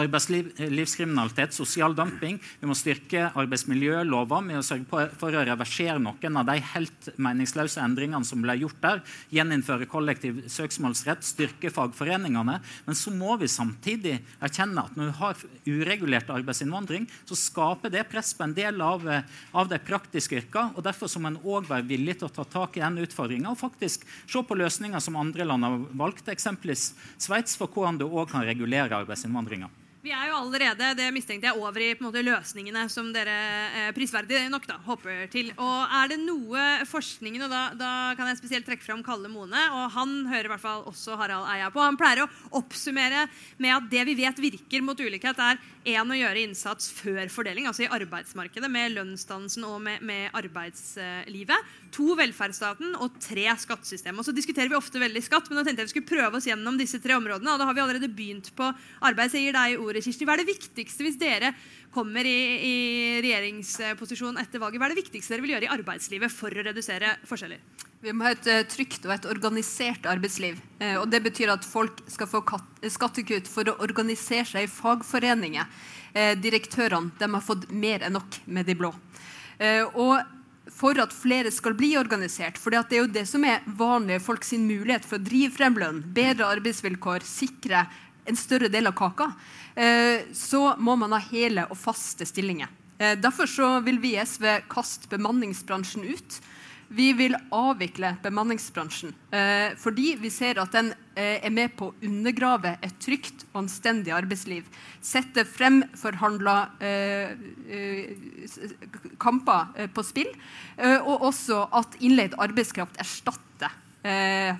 arbeidslivskriminalitet, sosial dumping. Vi må styrke arbeidsmiljøloven med å sørge for å reversere noen av de helt meningsløse endringene som ble gjort der. Gjeninnføre kollektiv søksmålsrett, styrke fagforeningene. Men så må vi samtidig erkjenne at når vi har uregulert arbeidsinnvandring, så skaper det press på en del av, av de praktiske yrkene. og Derfor må en òg være villig til å ta tak i den utfordringa og faktisk se på løsninger som andre land har valgt, eksempelvis Sveits, for hvordan du òg kan regulere arbeidsinnvandringa. Vi er jo allerede det mistenkte jeg, over i måte, løsningene som dere eh, prisverdig nok da, hopper til. Og Er det noe forskningen, og da, da, kan jeg spesielt trekke fram Kalle Mone, og han hører i hvert fall også Harald Eia på, han pleier å oppsummere med at det vi vet virker mot ulikhet, er én å gjøre innsats før fordeling, altså i arbeidsmarkedet, med lønnsdannelsen og med, med arbeidslivet. To velferdsstaten og tre skattesystemet. Og så diskuterer vi ofte veldig skatt, men nå tenkte jeg vi skulle prøve oss gjennom disse tre områdene. og da har vi allerede begynt på arbeid. Så jeg gir deg ordet, Kirsti. Hva er det viktigste hvis dere kommer i, i regjeringsposisjon etter valget? Hva er det viktigste dere vil gjøre i arbeidslivet for å redusere forskjeller? Vi må ha et uh, trygt og et organisert arbeidsliv. Uh, og Det betyr at folk skal få skattekutt for å organisere seg i fagforeninger. Uh, direktørene har fått mer enn nok med de blå. og for at flere skal bli organisert. For det er jo det som er vanlige folk sin mulighet for å drive frem lønn, bedre arbeidsvilkår, sikre en større del av kaka, så må man ha hele og faste stillinger. Derfor vil vi i SV kaste bemanningsbransjen ut. Vi vil avvikle bemanningsbransjen eh, fordi vi ser at den eh, er med på å undergrave et trygt og anstendig arbeidsliv. Sette fremforhandla eh, eh, kamper eh, på spill. Eh, og også at innleid arbeidskraft erstatter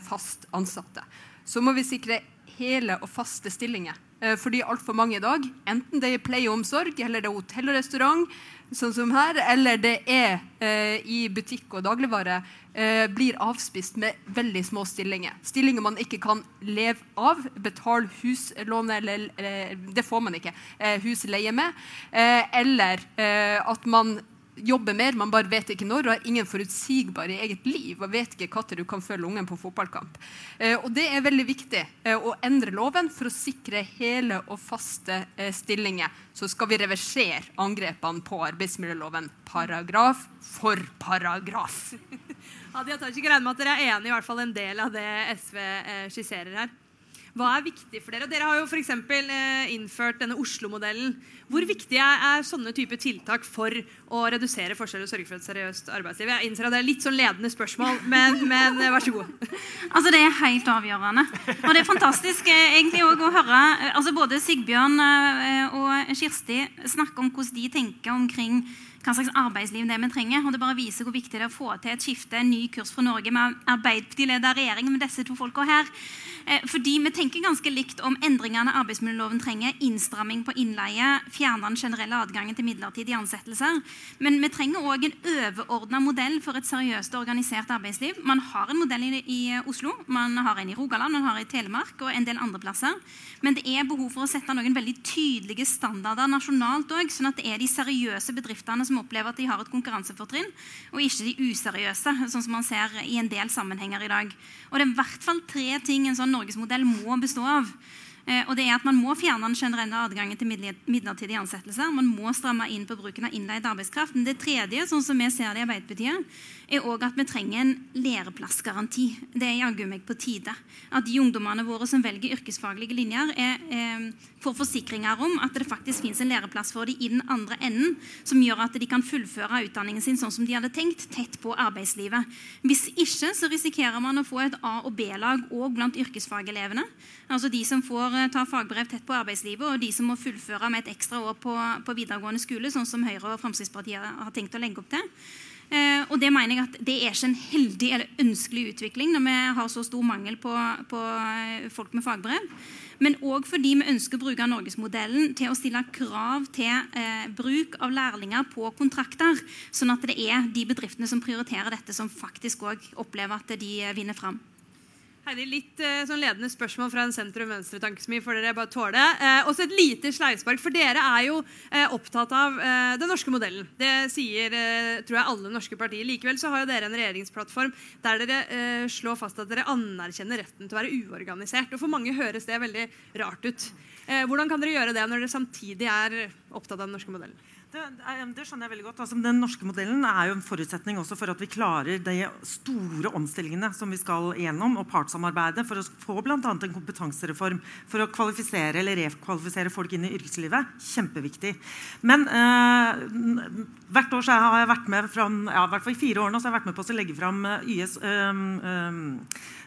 fast ansatte. Så må vi sikre hele og faste stillinger. Fordi altfor mange i dag, enten det er pleie og omsorg eller det er hotell og restaurant, sånn som her, eller det er eh, i butikk og dagligvare, eh, blir avspist med veldig små stillinger. Stillinger man ikke kan leve av. Betale huslånet, eller eh, Det får man ikke. Eh, husleie med. Eh, eller eh, at man jobber mer, man bare vet ikke når, og har ingen forutsigbar i eget liv og vet ikke når du kan følge ungen på fotballkamp. Eh, og Det er veldig viktig eh, å endre loven for å sikre hele og faste eh, stillinger. Så skal vi reversere angrepene på arbeidsmiljøloven paragraf for paragraf. Hadia Tajik, regner med at dere er enig i hvert fall en del av det SV eh, skisserer her. Hva er viktig for dere? Dere har jo f.eks. Eh, innført denne Oslo-modellen. Hvor viktig er, er, sånne type tiltak for å redusere forskjeller og sørge for et seriøst arbeidsliv? Jeg innser at det er litt sånn ledende spørsmål, men, men eh, vær så god. Altså, Det er helt avgjørende. Og det er fantastisk egentlig egentlig å høre eh, altså både Sigbjørn og Kirsti snakke om hvordan de tenker omkring hva slags arbeidsliv det vi trenger. og Det bare viser hvor viktig det er å få til et skifte, en ny kurs for Norge med Arbeiderparti-ledet regjering med disse to folka her. Eh, fordi vi tenker ganske likt om endringene arbeidsmiljøloven trenger. Innstramming på innleie, fjerne den generelle adgangen til midlertidige ansettelser. Men vi trenger òg en overordna modell for et seriøst og organisert arbeidsliv. Man har en modell i, Oslo, man har en i Rogaland, man har en i Telemark og en del andre plasser. Men det er behov for å sette noen veldig tydelige standarder nasjonalt òg, sånn at det er de seriøse bedriftene som opplever at de har et konkurransefortrinn, og ikke de useriøse, sånn som man ser i en del sammenhenger i dag. Og det er i hvert fall tre ting en sånn norgesmodell må bestå av. Eh, og det er at Man må fjerne den generelle adgangen til midlertidige ansettelser. Man må stramme inn på bruken av innleid arbeidskraft. Men det tredje, sånn som vi ser det i Arbeiderpartiet, er også at vi trenger en læreplassgaranti. Det er jaggu meg på tide. At de ungdommene våre som velger yrkesfaglige linjer, er, er, får forsikringer om at det faktisk finnes en læreplass for dem i den andre enden, som gjør at de kan fullføre utdanningen sin sånn som de hadde tenkt, tett på arbeidslivet. Hvis ikke så risikerer man å få et A- og B-lag òg blant yrkesfagelevene. Altså de som får eh, ta fagbrev tett på arbeidslivet, og de som må fullføre med et ekstra år på, på videregående skole, sånn som Høyre og Fremskrittspartiet har tenkt å legge opp til. Eh, og Det mener jeg at det er ikke en heldig eller ønskelig utvikling når vi har så stor mangel på, på eh, folk med fagbrev. Men òg fordi vi ønsker å bruke norgesmodellen til å stille krav til eh, bruk av lærlinger på kontrakter, sånn at det er de bedriftene som prioriterer dette, som faktisk òg opplever at de vinner fram. Heidi, litt eh, sånn ledende spørsmål fra en sentrum-venstre-tankesmi for dere bare tåle. Eh, også et lite sleivspark, for dere er jo eh, opptatt av eh, den norske modellen. Det sier eh, tror jeg alle norske partier. Likevel så har jo dere en regjeringsplattform der dere slår fast at dere anerkjenner retten til å være uorganisert. Og For mange høres det veldig rart ut. hvordan kan dere gjøre det når dere samtidig er opptatt av den norske modellen? Det, det, skjønner jeg veldig godt. Altså, den norske modellen er jo en forutsetning også for at vi klarer de store omstillingene som vi skal gjennom, og partssamarbeidet for å få bl.a. en kompetansereform for å kvalifisere eller rekvalifisere folk inn i yrkeslivet. Kjempeviktig. Men eh, hvert år har jeg vært med fra, ja, i fire år nå, så har jeg vært med på å legge fram YS eh, øh,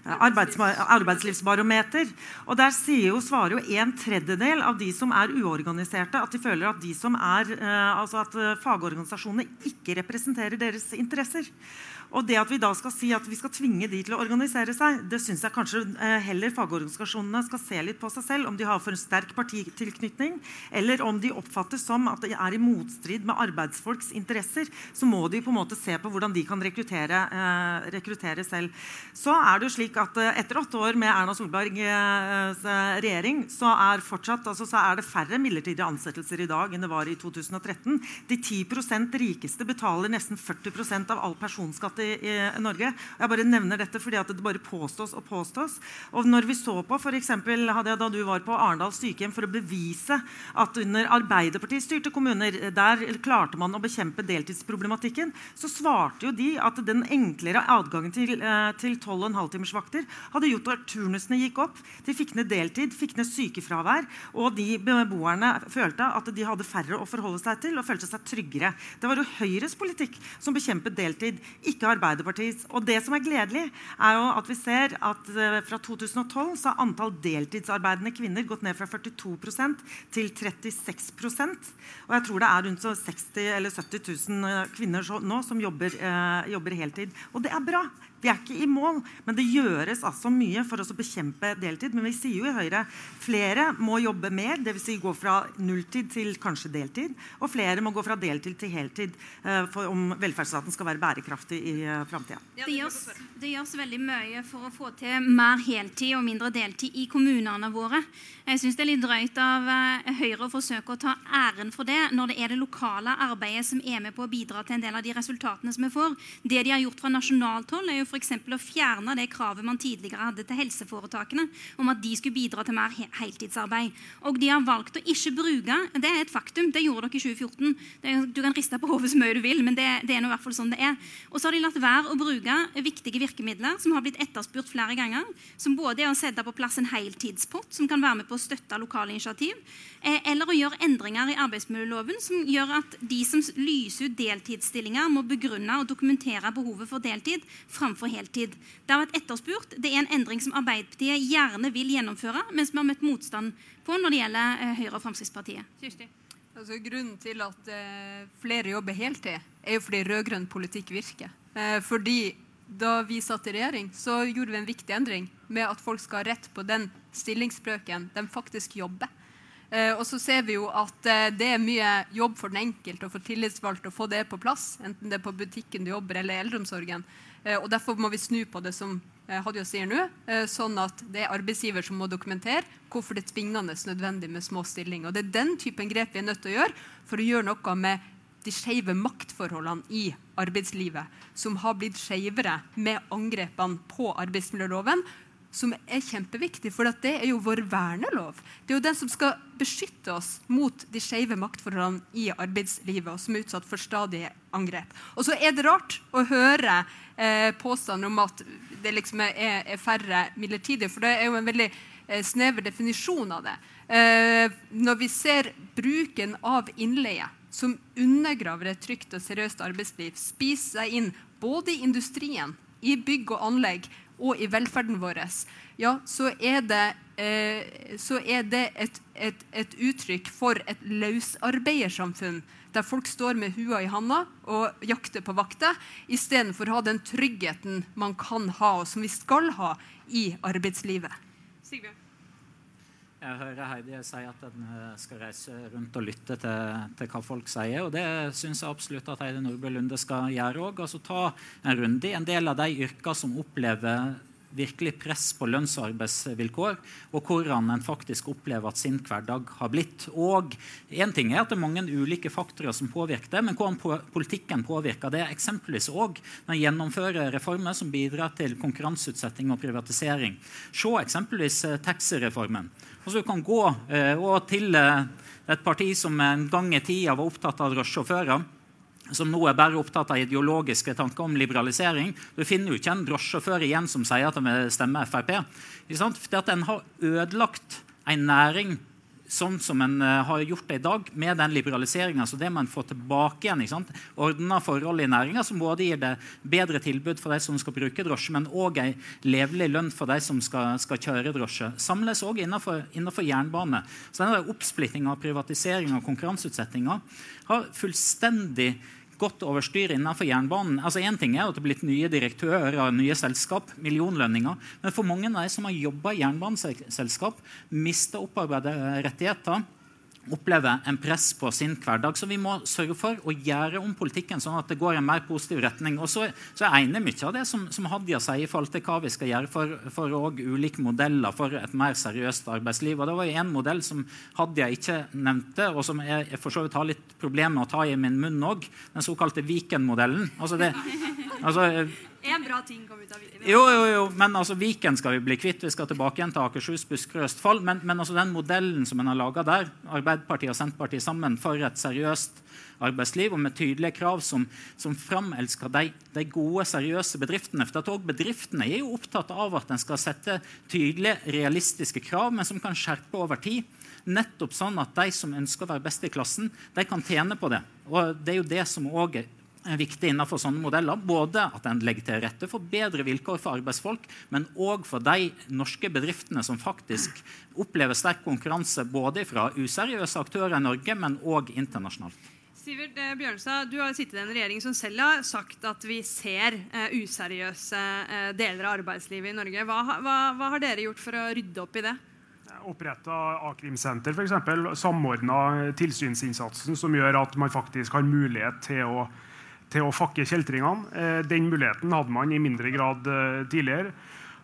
arbeidslivsbarometer. Og Der jo, svarer jo en tredjedel av de som er uorganiserte, at de føler at, de som er, eh, altså at eh, fagorganisasjonene ikke representerer deres interesser. Og det at vi da skal si at vi skal tvinge de til å organisere seg, det syns jeg kanskje eh, heller fagorganisasjonene skal se litt på seg selv. Om de har for en sterk partitilknytning, eller om de oppfattes som at det er i motstrid med arbeidsfolks interesser. Så må de på en måte se på hvordan de kan rekruttere, eh, rekruttere selv. Så er det jo slik at eh, etter åtte år med Erna Solbergs regjering, så er, fortsatt, altså, så er det færre midlertidige ansettelser i dag enn det var i 2013. De 10% rikeste betaler nesten 40 av all personskatt i, i, Norge. Jeg bare nevner dette fordi at det bare påstås og påstås. Og når vi så på for eksempel, Da du var på Arendal sykehjem for å bevise at under Arbeiderpartiet styrte kommuner der klarte man å bekjempe deltidsproblematikken, så svarte jo de at den enklere adgangen til, eh, til 12,5-timersvakter hadde gjort at turnusene gikk opp. De fikk ned deltid, fikk ned sykefravær, og de beboerne følte at de hadde færre å forholde seg til og følte seg tryggere. Det var jo Høyres politikk som bekjempet deltid, ikke ikke Arbeiderpartiets. Og det som er gledelig, er jo at vi ser at uh, fra 2012 så har antall deltidsarbeidende kvinner gått ned fra 42% til 36% Og jeg tror det er rundt 60 eller 70 000 eh, kvinner nå som jobber, uh, jobber heltid. Og det er bra. Vi er ikke i mål, men det gjøres altså mye for oss å bekjempe deltid. Men vi sier jo i Høyre flere må jobbe mer, dvs. Si gå fra nulltid til kanskje deltid. Og flere må gå fra deltid til heltid uh, for om velferdsstaten skal være bærekraftig i uh, framtida. Det, det, gjøres veldig mye for å få til mer heltid og mindre deltid i kommunene våre. Jeg syns det er litt drøyt av uh, Høyre å forsøke å ta æren for det når det er det lokale arbeidet som er med på å bidra til en del av de resultatene som vi får. Det de har gjort fra nasjonalt hold, er jo f.eks. å fjerne det kravet man tidligere hadde til helseforetakene om at de skulle bidra til mer heltidsarbeid. Og de har valgt å ikke bruke Det er et faktum. Det gjorde dere i 2014. Det, du kan riste på hodet så mye du vil, men det, det er noe i hvert fall sånn det er. Og så har de latt være å bruke viktige virkemidler som har blitt etterspurt flere ganger. Som både er å sette på plass en heltidspott som kan være med på å støtte lokale initiativ, eh, eller å gjøre endringer i arbeidsmiljøloven som gjør at de som lyser ut deltidsstillinger, må begrunne og dokumentere behovet for deltid framfor framfor heltid. Det har vært etterspurt. Det er en endring som Arbeiderpartiet gjerne vil gjennomføre, mens vi har møtt motstand på når det gjelder eh, Høyre og Fremskrittspartiet. Altså, grunnen til at eh, flere jobber heltid, er jo fordi rød-grønn politikk virker. Eh, fordi da vi satt i regjering, så gjorde vi en viktig endring med at folk skal ha rett på den stillingsbrøken de faktisk jobber. Eh, og så ser vi jo at eh, det er mye jobb for den enkelte og for tillitsvalgte å få det på plass, enten det er på butikken du jobber eller eldreomsorgen. Eh, og Derfor må vi snu på det som eh, Hadia sier nå, eh, sånn at det er arbeidsgiver som må dokumentere hvorfor det er tvingende nødvendig med små stillinger. Og Det er den typen grep vi er nødt til å gjøre for å gjøre noe med de skeive maktforholdene i arbeidslivet, som har blitt skeivere med angrepene på arbeidsmiljøloven som er kjempeviktig, for det er jo vår vernelov. Det er jo den som skal beskytte oss mot de skeive maktforholdene i arbeidslivet, og som er utsatt for stadige angrep. Og så er det rart å høre eh, påstander om at det liksom er, er, færre midlertidige, for det er jo en veldig eh, snever definisjon av det. Eh, når vi ser bruken av innleie som undergraver et trygt og seriøst arbeidsliv, spiser seg inn både i industrien, i bygg og anlegg og i velferden vår, ja, så er det, eh, så er det et, et, et, uttrykk for et løsarbeidersamfunn. Der folk står med hua i handa og jakter på vakter, istedenfor å ha den tryggheten man kan ha, og som vi skal ha, i arbeidslivet. Sigbjørn. Jeg hører Heidi si at en eh, skal reise rundt og lytte til, til hva folk sier. og Det syns jeg absolutt at Heidi Nordbø Lunde skal gjøre òg. Altså, ta en runde i en del av de yrkene som opplever virkelig press på lønns- og arbeidsvilkår, og hvordan en faktisk opplever at sin hverdag har blitt. Og en ting er at det er mange ulike faktorer som påvirker det, men hvordan politikken påvirker det. Eksempelvis òg når en gjennomfører reformer som bidrar til konkurranseutsetting og privatisering. Se eksempelvis eh, taxireformen. Altså, du kan gå eh, til eh, et parti som en gang i tida var opptatt av drosjesjåfører som nå er bare opptatt av ideologiske tanker om liberalisering. Du finner jo ikke en drosjesjåfør igjen som sier at de vil stemme Frp. Fordi at en har ødelagt en næring sånn som en uh, har gjort det i dag, med den liberaliseringa. Så det må en få tilbake igjen. Ordna forhold i næringa som både gir det bedre tilbud for de som skal bruke drosje, men òg ei levelig lønn for de som skal, skal kjøre drosje. Samles òg innenfor, innenfor, jernbane. Så denne oppsplittinga, privatiseringa og konkurranseutsettinga har fullstendig gått over styr innenfor jernbanen. Altså en ting er at det er blitt nye direktører og nye selskap, millionlønninger. Men for mange av de som har jobba i jernbaneselskap, mista opparbeidede rettigheter, opplever en press på sin hverdag. Så vi må sørge for å gjøre om politikken sånn at det går i en mer positiv retning. Og så, så er jeg mye av det som, som, Hadia sier i forhold til hva vi skal gjøre for, for ulike modeller for et mer seriøst arbeidsliv. Og Det var jo en modell som Hadia ikke nevnte, og som jeg, jeg for så vidt har litt problemer med å ta i min munn òg. Den såkalte Viken-modellen. Altså det, altså, en bra ting kom ut av Viken. Jo, jo, jo, men altså, Viken skal vi bli kvitt. Vi skal tilbake igjen til Akershus, Buskerud Østfold. Men, men altså, den modellen som en har laga der, Arbeiderpartiet og Senterpartiet sammen for et seriøst arbeidsliv og med tydelige krav som, som framelsker de, de, gode, seriøse bedriftene. For at også Bedriftene er jo opptatt av at en skal sette tydelige, realistiske krav, men som kan skjerpe over tid. Nettopp sånn at de som ønsker å være best i klassen, de kan tjene på det. Og Det er jo det som også er viktig innenfor sånne modeller. Både at en legger til rette for bedre vilkår for arbeidsfolk, men òg for de norske bedriftene som faktisk opplever sterk konkurranse både fra useriøse aktører i Norge, men òg internasjonalt. Sivert eh, Bjørnstad, Du har sittet i en regjering som selv har sagt at vi ser uh, useriøse uh, deler av arbeidslivet i Norge. Hva, hva, hva, har dere gjort for å rydde opp i det? Oppretta a-krimsenter, f.eks. Samordna tilsynsinnsatsen som gjør at man faktisk har mulighet til å til å fakke kjeltringene. Eh, den muligheten hadde man i mindre grad eh, tidligere.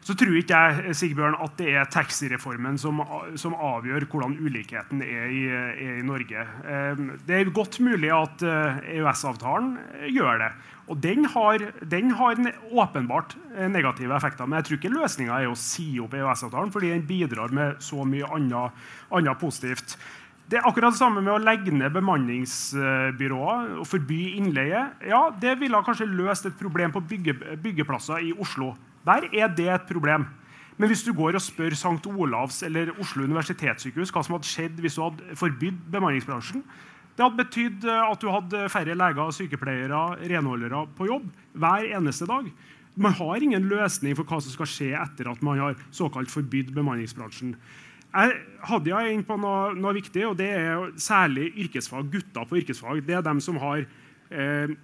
Så tror ikke jeg Sigbjørn, at det er taxireformen som, som avgjør hvordan ulikheten er i, er i, Norge. Eh, det er godt mulig at EØS-avtalen gjør det. Og den har, den har åpenbart negative effekter. Men jeg tror ikke løsninga er å si opp EØS-avtalen, fordi den bidrar med så mye annet positivt. Det er akkurat det samme med å legge ned bemanningsbyråer og forby innleie. Ja, Det ville kanskje løst et problem på bygge, byggeplasser i Oslo. Der er det et problem. Men hvis du går og spør St. Olavs eller Oslo universitetssykehus hva som hadde skjedd hvis du hadde forbydd bemanningsbransjen, det hadde betydd at du hadde færre leger, sykepleiere, renholdere på jobb hver eneste dag. Man har ingen løsning for hva som skal skje etter at man har såkalt forbydd bemanningsbransjen. Jeg hadde jeg inn på noe, noe, viktig, og det er særlig yrkesfag. Gutter på yrkesfag. Det er dem som har eh,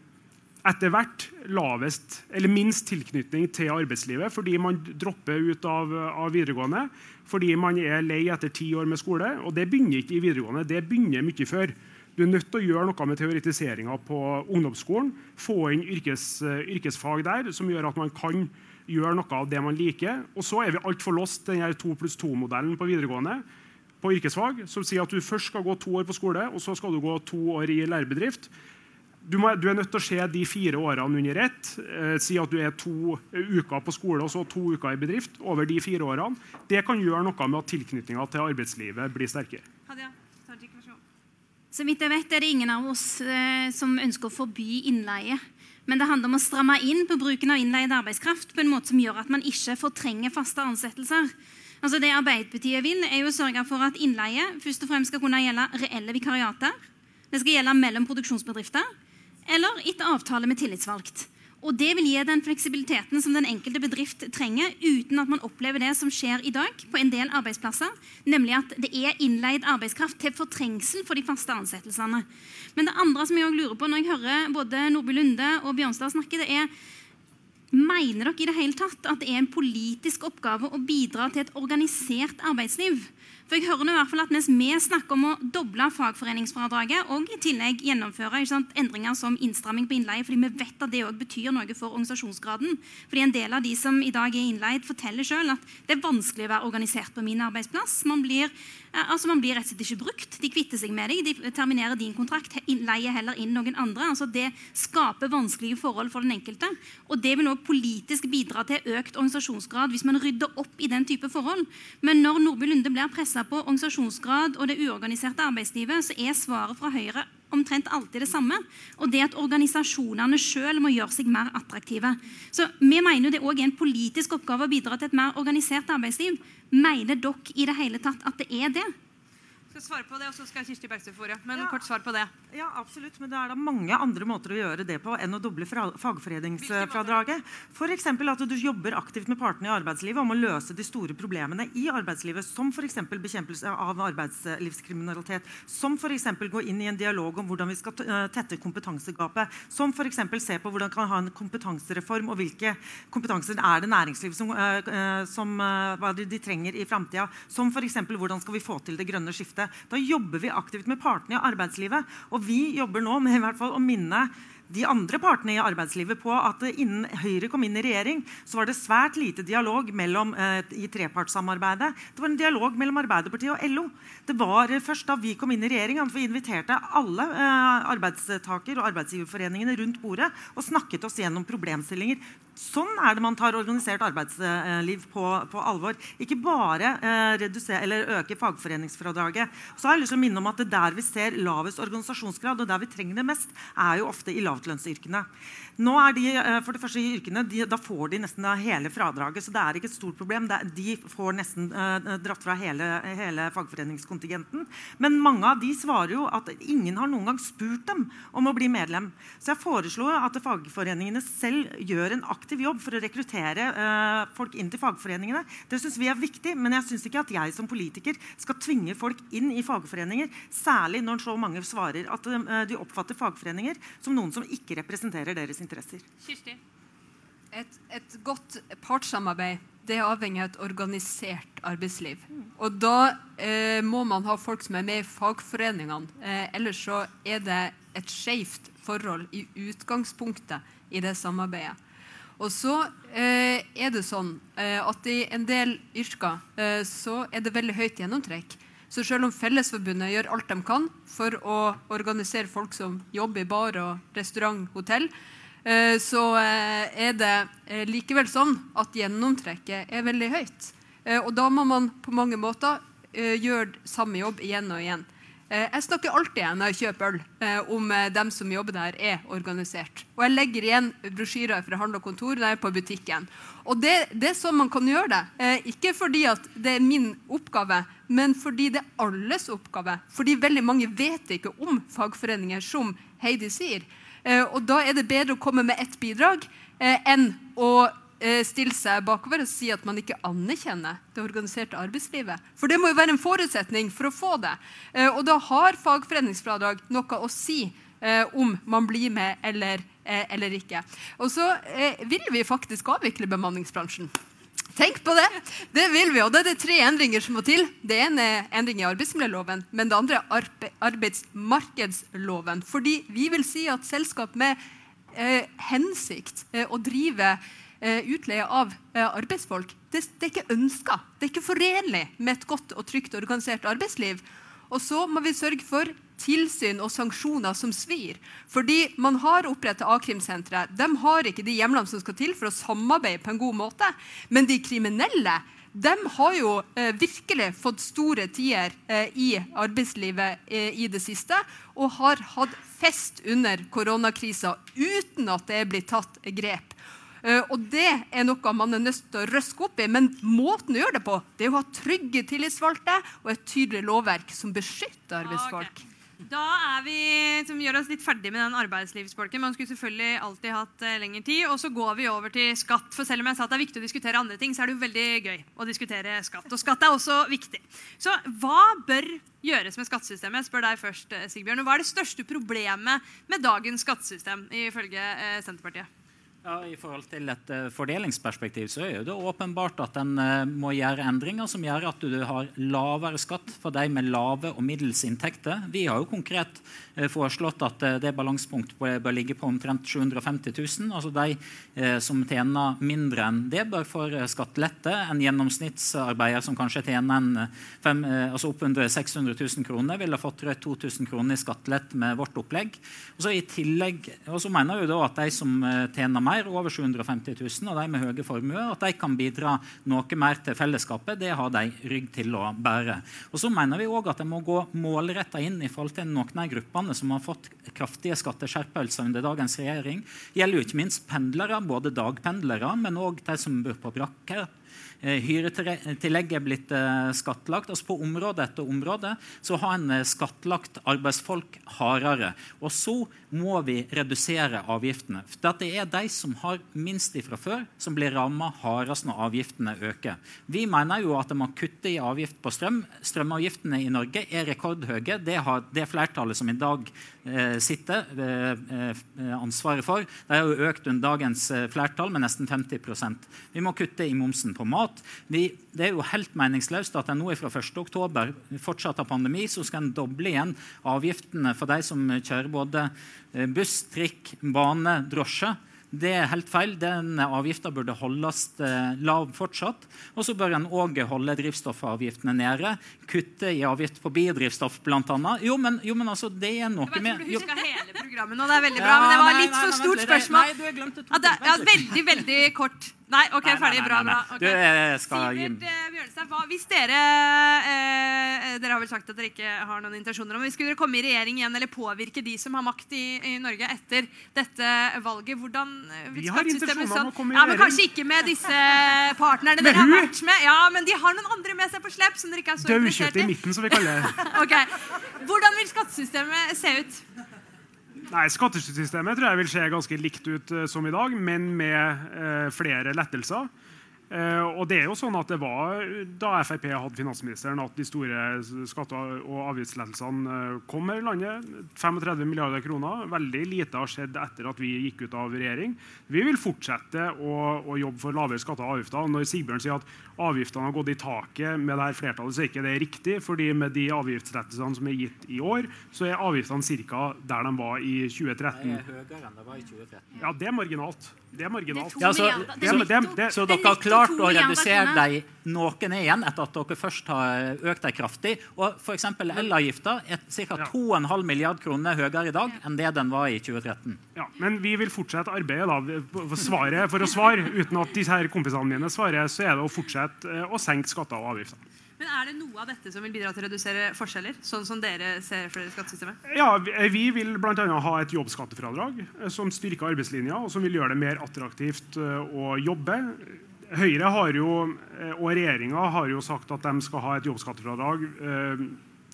etter hvert lavest, eller minst tilknytning til arbeidslivet fordi man dropper ut av, av, videregående, fordi man er lei etter ti år med skole. Og det begynner ikke i videregående, det begynner mye før. Du er nødt til å gjøre noe med teoretiseringa på ungdomsskolen. Få inn yrkes, yrkesfag der som gjør at man kan gjøre noe av det man liker. Og så er vi altfor lost til denne 2 pluss 2-modellen på videregående på yrkesfag, som sier at du først skal gå to år på skole, og så skal du gå to år i lærebedrift. du, må, du, er nødt til å se de fire årene under ett. Eh, si at du er to uker på skole og så to uker i bedrift. over de fire årene. Det kan gjøre noe med at tilknytninga til arbeidslivet blir sterkere. Hadia, så vidt jeg vet, er det ingen av oss eh, som ønsker å forby innleie. Men det handler om å stramme inn på bruken av innleid arbeidskraft på en måte som gjør at man ikke fortrenger faste ansettelser. Altså det Arbeiderpartiet vil, er jo å sørge for at innleie først og fremst skal kunne gjelde reelle vikariater. Det skal gjelde mellom produksjonsbedrifter eller etter avtale med tillitsvalgt. Og Det vil gi den fleksibiliteten som den enkelte bedrift trenger, uten at man opplever det som skjer i dag på en del arbeidsplasser, nemlig at det er innleid arbeidskraft til fortrengsel for de faste ansettelsene. Men det andre som jeg lurer på når jeg hører både Nordby Lunde og Bjørnstad snakke, det er Mener dere i det hele tatt at det er en politisk oppgave å bidra til et organisert arbeidsliv? For jeg hører nå i hvert fall at Mens vi snakker om å doble fagforeningsfradraget og i tillegg gjennomføre sant, endringer som innstramming på innleie, fordi vi vet at det også betyr noe for organisasjonsgraden. Fordi En del av de som i dag er innleid, forteller selv at det er vanskelig å være organisert på min arbeidsplass. Man blir, altså man blir rett og slett ikke brukt. De kvitter seg med deg, de terminerer din kontrakt, leier heller inn noen andre. Altså Det skaper vanskelige forhold for den enkelte. Og det vil også politisk bidra til økt organisasjonsgrad hvis man rydder opp i den type forhold. Men når Nordby Lunde blir pressa på organisasjonsgrad og det uorganiserte arbeidslivet, så er svaret fra Høyre omtrent alltid det samme. Og det at organisasjonene sjøl må gjøre seg mer attraktive. Så vi mener det òg er en politisk oppgave å bidra til et mer organisert arbeidsliv. Mener dere i det hele tatt at det er det? Skal svare på det, og så skal Kirsti Bergstø få ordet. Men ja, kort svar på det. Ja, absolutt. Men det er da mange andre måter å gjøre det på enn å doble fagforeningsfradraget. F.eks. at du jobber aktivt med partene i arbeidslivet om å løse de store problemene i arbeidslivet, som f.eks. bekjempelse av arbeidslivskriminalitet, som f.eks. gå inn i en dialog om hvordan vi skal eh, tette kompetansegapet, som f.eks. se på hvordan vi kan ha en kompetansereform, og hvilke kompetanser er det næringslivet som, uh, som uh, hva de trenger i framtida, som f.eks. hvordan skal vi få til det grønne skiftet. Da jobber vi aktivt med partene i arbeidslivet. Og vi jobber nå med i hvert fall å minne de andre partene i arbeidslivet på at innen Høyre kom inn i regjering, så var det svært lite dialog mellom, eh, i trepartssamarbeidet. Det var en dialog mellom Arbeiderpartiet og LO. Det var først da vi kom inn i regjering at vi inviterte alle eh, arbeidstaker- og arbeidsgiverforeningene rundt bordet og snakket oss gjennom problemstillinger Sånn er det man tar organisert arbeidsliv på, på alvor. Ikke bare eh, redusere, eller øke fagforeningsfradraget. Så har jeg lyst til å minne om at det Der vi ser lavest organisasjonsgrad, og der vi trenger det mest, er jo ofte i lavtlønnsyrkene. Nå er de, eh, for det første i yrkene, de, Da får de nesten hele fradraget, så det er ikke et stort problem. de får nesten eh, dratt fra hele, hele, fagforeningskontingenten. Men mange av de svarer jo at ingen har noen gang spurt dem om å bli medlem. Så jeg foreslo at fagforeningene selv gjør en aktiv jobb for å rekruttere uh, folk inn til fagforeningene. Det syns vi er viktig, men jeg syns ikke at jeg som politiker skal tvinge folk inn i fagforeninger, særlig når så mange svarer at uh, de oppfatter fagforeninger som noen som ikke representerer deres interesser. Kirsti? Et, et godt partssamarbeid det er avhengig av et organisert arbeidsliv. Og da eh, må man ha folk som er med i fagforeningene. Eh, ellers så er det et skjevt forhold i utgangspunktet i det samarbeidet. Og så eh, er det sånn eh, at i en del yrker eh, så er det veldig høyt gjennomtrekk. Så selv om Fellesforbundet gjør alt de kan for å organisere folk som jobber i bar og restaurant, hotell, Eh, så eh, er det eh, likevel sånn at gjennomtrekket er veldig høyt. Og da må man på mange måter gjøre samme jobb igjen og igjen. Jeg snakker alltid når jeg kjøper øl, om dem som jobber der, er organisert. Og jeg legger igjen brosjyrer fra Handel og Kontor der er på butikken. Og det, det, er sånn man kan gjøre det. Ikke fordi det er min oppgave, men fordi det er alles oppgave. Fordi veldig mange vet ikke om fagforeninger, som Heidi sier. Eh, og da er det bedre å komme med ett bidrag eh, enn å eh, stille seg bakover og si at man ikke anerkjenner det organiserte arbeidslivet. For det må jo være en forutsetning for å få det. Og da har fagforeningsfradrag noe å si om man blir med eller, eller ikke. Og så vil vi faktisk avvikle bemanningsbransjen. Tenk på det! Det vil vi. Og det er det tre endringer som må til. Det ene er endring i arbeidsmiljøloven, men det andre er arbeidsmarkedsloven. Fordi vi vil si at selskap med eh, hensikt eh, å drive eh, utleie av eh, arbeidsfolk, det, det, er ikke ønska. Det er ikke forenlig med et godt og trygt organisert arbeidsliv. Og så må vi sørge for tilsyn og sanksjoner som svir. Fordi man har oppretta a-krimsentre. De har ikke de hjemlene som skal til for å samarbeide på en god måte. Men de kriminelle de har jo eh, virkelig fått store tider eh, i arbeidslivet eh, i det siste. Og har hatt fest under koronakrisa uten at det er blitt tatt grep. Uh, og Det er noe man er nødt til å røske opp i, men måten å gjøre det på det er å ha trygge tillitsvalgte og et tydelig lovverk som beskytter arbeidsfolk. Okay. Da er vi, som gjør oss litt ferdig med den arbeidslivsbolken. Man skulle selvfølgelig alltid hatt uh, lengre tid. Og så går vi over til skatt. For selv om jeg sa at det er viktig å diskutere andre ting, så er det jo veldig gøy å diskutere skatt. Og skatt er også viktig. Så hva bør gjøres med skattesystemet? Jeg spør deg først, Sigbjørn. Sigbjørn. Hva er det største problemet med dagens skattesystem, ifølge Senterpartiet? Ja, I forhold til et uh, fordelingsperspektiv så er det åpenbart at en uh, må gjøre endringer som gjør at du har lavere skatt for de med lave og middels inntekter. Vi har jo konkret uh, foreslått at det balansepunktet bør ligge på omtrent 750 000. Altså de som tjener mindre enn det, bør få skattelette. En gjennomsnittsarbeider som kanskje tjener en, fem, altså oppunder 600 000 kroner, ville fått 2000 kroner i skattelett med vårt opplegg. Og så, i tillegg, og så mener vi da at de som tjener mer, over 750 000, og de med høye formuer, at de kan bidra noe mer til fellesskapet. Det har de rygg til å bære. Og så mener vi også at en må gå målretta inn i forhold til noen av gruppene som har fått kraftige skatteskjerpelser under dagens regjering. Det gjelder jo ikke minst pendlere, både dagpendlere, men òg de som bor på brakker hyretillegget er blitt eh, skattlagt. Altså på område etter område så har en eh, skattlagt arbeidsfolk hardere. Og så må vi redusere avgiftene. For det er de som har minst fra før, som blir rammet hardest når avgiftene øker. Vi mener jo at det må kutte i avgift på strøm. Strømavgiftene i Norge er rekordhøye. Det har det flertallet som i dag eh, sitter, eh, ansvaret for. De har jo økt under dagens flertall med nesten 50% Vi må kutte i momsen på mat vi, det er jo helt meningsløst at en nå fra 1.10 fortsatt har pandemi, så skal en doble igjen avgiftene for de som kjører både eh, buss, trikk, bane, drosje. Det er helt feil. Den avgifta burde holdes eh, lav fortsatt. Og så bør en òg holde drivstoffavgiftene nede. Kutte i avgift på biodrivstoff, bl.a. Jo, men, jo, men altså, det er noe med Du huska hele programmet nå, det er veldig bra. Men det var litt for stort spørsmål. Nei, du har glemt det. Ja, veldig, veldig kort. Nei, ok, nei, ferdig. Bra. bra. Okay. Du skal Sivert eh, Bjørnstad, hvis dere eh, Dere har vel sagt at dere ikke har noen intensjoner om Skulle dere komme i regjering igjen eller påvirke de som har makt i, i Norge etter dette valget, hvordan eh, Vi har intensjoner om sånn- å komme i regjering. Ja, men Kanskje ikke med disse partnerne dere har vært med. Ja, Men de har noen andre med seg på slep som dere ikke er så interessert i. i midten, som vi kaller det. okay. Hvordan vil skattesystemet se ut? Nei, Skattesystemet tror jeg vil se ganske likt ut uh, som i dag, men med uh, flere lettelser. Uh, og det er jo sånn at det var Da Frp hadde finansministeren at de store skatte- og avgiftslettelsene kom her i landet. 35 milliarder kroner. Veldig lite har skjedd etter at vi gikk ut av regjering. Vi vil fortsette å, å jobbe for lavere skatter og avgifter. Når Sigbjørn sier at avgiftene har gått i taket med dette flertallet, så er ikke det riktig. fordi med de avgiftslettelsene som er gitt i år, så er avgiftene ca. der de var i 2013. Det er høyere enn det var i 2013. Ja, det er marginalt. Det er marginalt. Ja, så, så, så, dere har klart å redusere dem noen igjen etter at dere først har økt dem kraftig. Og f.eks. elavgifta er ca. 2,5 milliard kroner høyere i dag enn det den var i 2013. Ja, Men vi vil fortsette arbeidet. da. For, svaret, for å svare uten at disse her kompisene mine svarer, så er det å fortsette eh, å senke skatter og avgifter. Men Er det noe av dette som vil bidra til å redusere forskjeller? sånn som dere ser for skattesystemet? Ja, Vi vil bl.a. ha et jobbskattefradrag eh, som styrker arbeidslinja, og som vil gjøre det mer attraktivt eh, å jobbe. Høyre har jo, og regjeringa har jo sagt at de skal ha et jobbskattefradrag eh,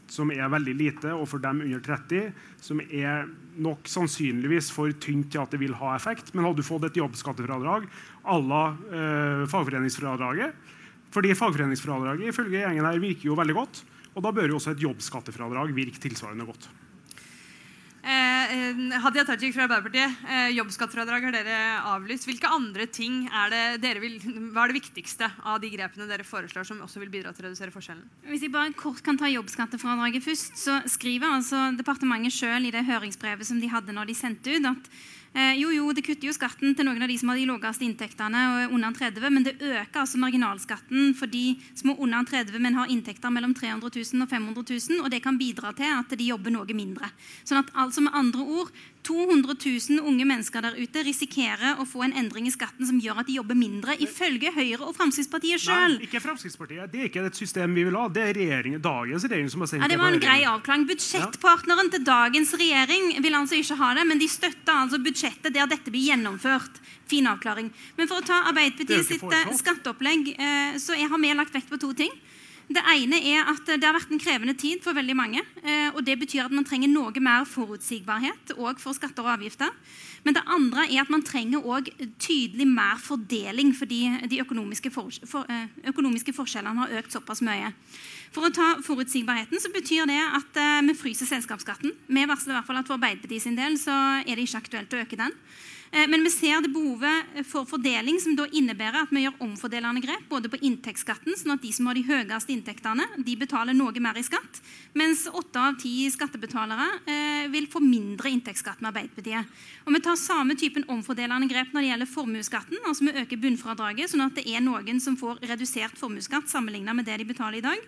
som er veldig lite, og for dem under 30, som er nok sannsynligvis for tynt til at det vil ha effekt. Men hadde du fått et jobbskattefradrag à la eh, fagforeningsfradraget, fordi fagforeningsfradraget ifølge gjengen her virker jo veldig godt. Og da bør jo også et jobbskattefradrag virke tilsvarende godt. Eh, eh, Hadia Tajik fra Arbeiderpartiet, eh, jobbskattefradrag har dere avlyst. Hvilke andre ting er det dere vil, Hva er det viktigste av de grepene dere foreslår som også vil bidra til å redusere forskjellen? Hvis jeg bare kort kan ta jobbskattefradraget først, så skriver altså departementet selv i det høringsbrevet som de hadde når de sendte ut, at Eh, jo, jo, det kutter jo skatten til noen av de som har de laveste inntektene og er under 30, men det øker altså marginalskatten for de som er under 30, men har inntekter mellom 300 000 og 500 000, og det kan bidra til at de jobber noe mindre. Sånn at altså med andre ord, 200 000 unge mennesker der ute risikerer å få en endring i skatten som gjør at de jobber mindre, ifølge Høyre og Fremskrittspartiet sjøl. Ikke Fremskrittspartiet. Det er ikke et system vi vil ha. Det er regjeringen, dagens regjering som har sendt Ja, det var en grei avklaring. Budsjettpartneren til dagens regjering vil altså ikke ha det, men de støtter altså budsjettet der dette blir gjennomført. Fin avklaring. Men for å ta Arbeiderpartiet er sitt skatteopplegg, eh, så har vi lagt vekt på to ting. Det ene er at det har vært en krevende tid for veldig mange. eh, og Det betyr at man trenger noe mer forutsigbarhet òg for skatter og avgifter. Men det andre er at man trenger òg tydelig mer fordeling fordi de økonomiske, for, for, eh, økonomiske forskjellene har økt såpass mye. For å ta forutsigbarheten så betyr det at eh, vi fryser selskapsskatten. Vi varsler i hvert fall at for Arbeiderpartiet sin del så er det ikke aktuelt å øke den. Eh, Men vi ser det behovet for fordeling, som da innebærer at vi gjør omfordelende grep både på inntektsskatten, sånn at de som har de høyeste inntektene, de betaler noe mer i skatt, mens åtte av ti skattebetalere eh, vil få mindre inntektsskatt med Arbeiderpartiet. Og Vi tar samme typen omfordelende grep når det gjelder formuesskatten. altså Vi øker bunnfradraget, sånn at det er noen som får redusert formuesskatt sammenlignet med det de betaler i dag.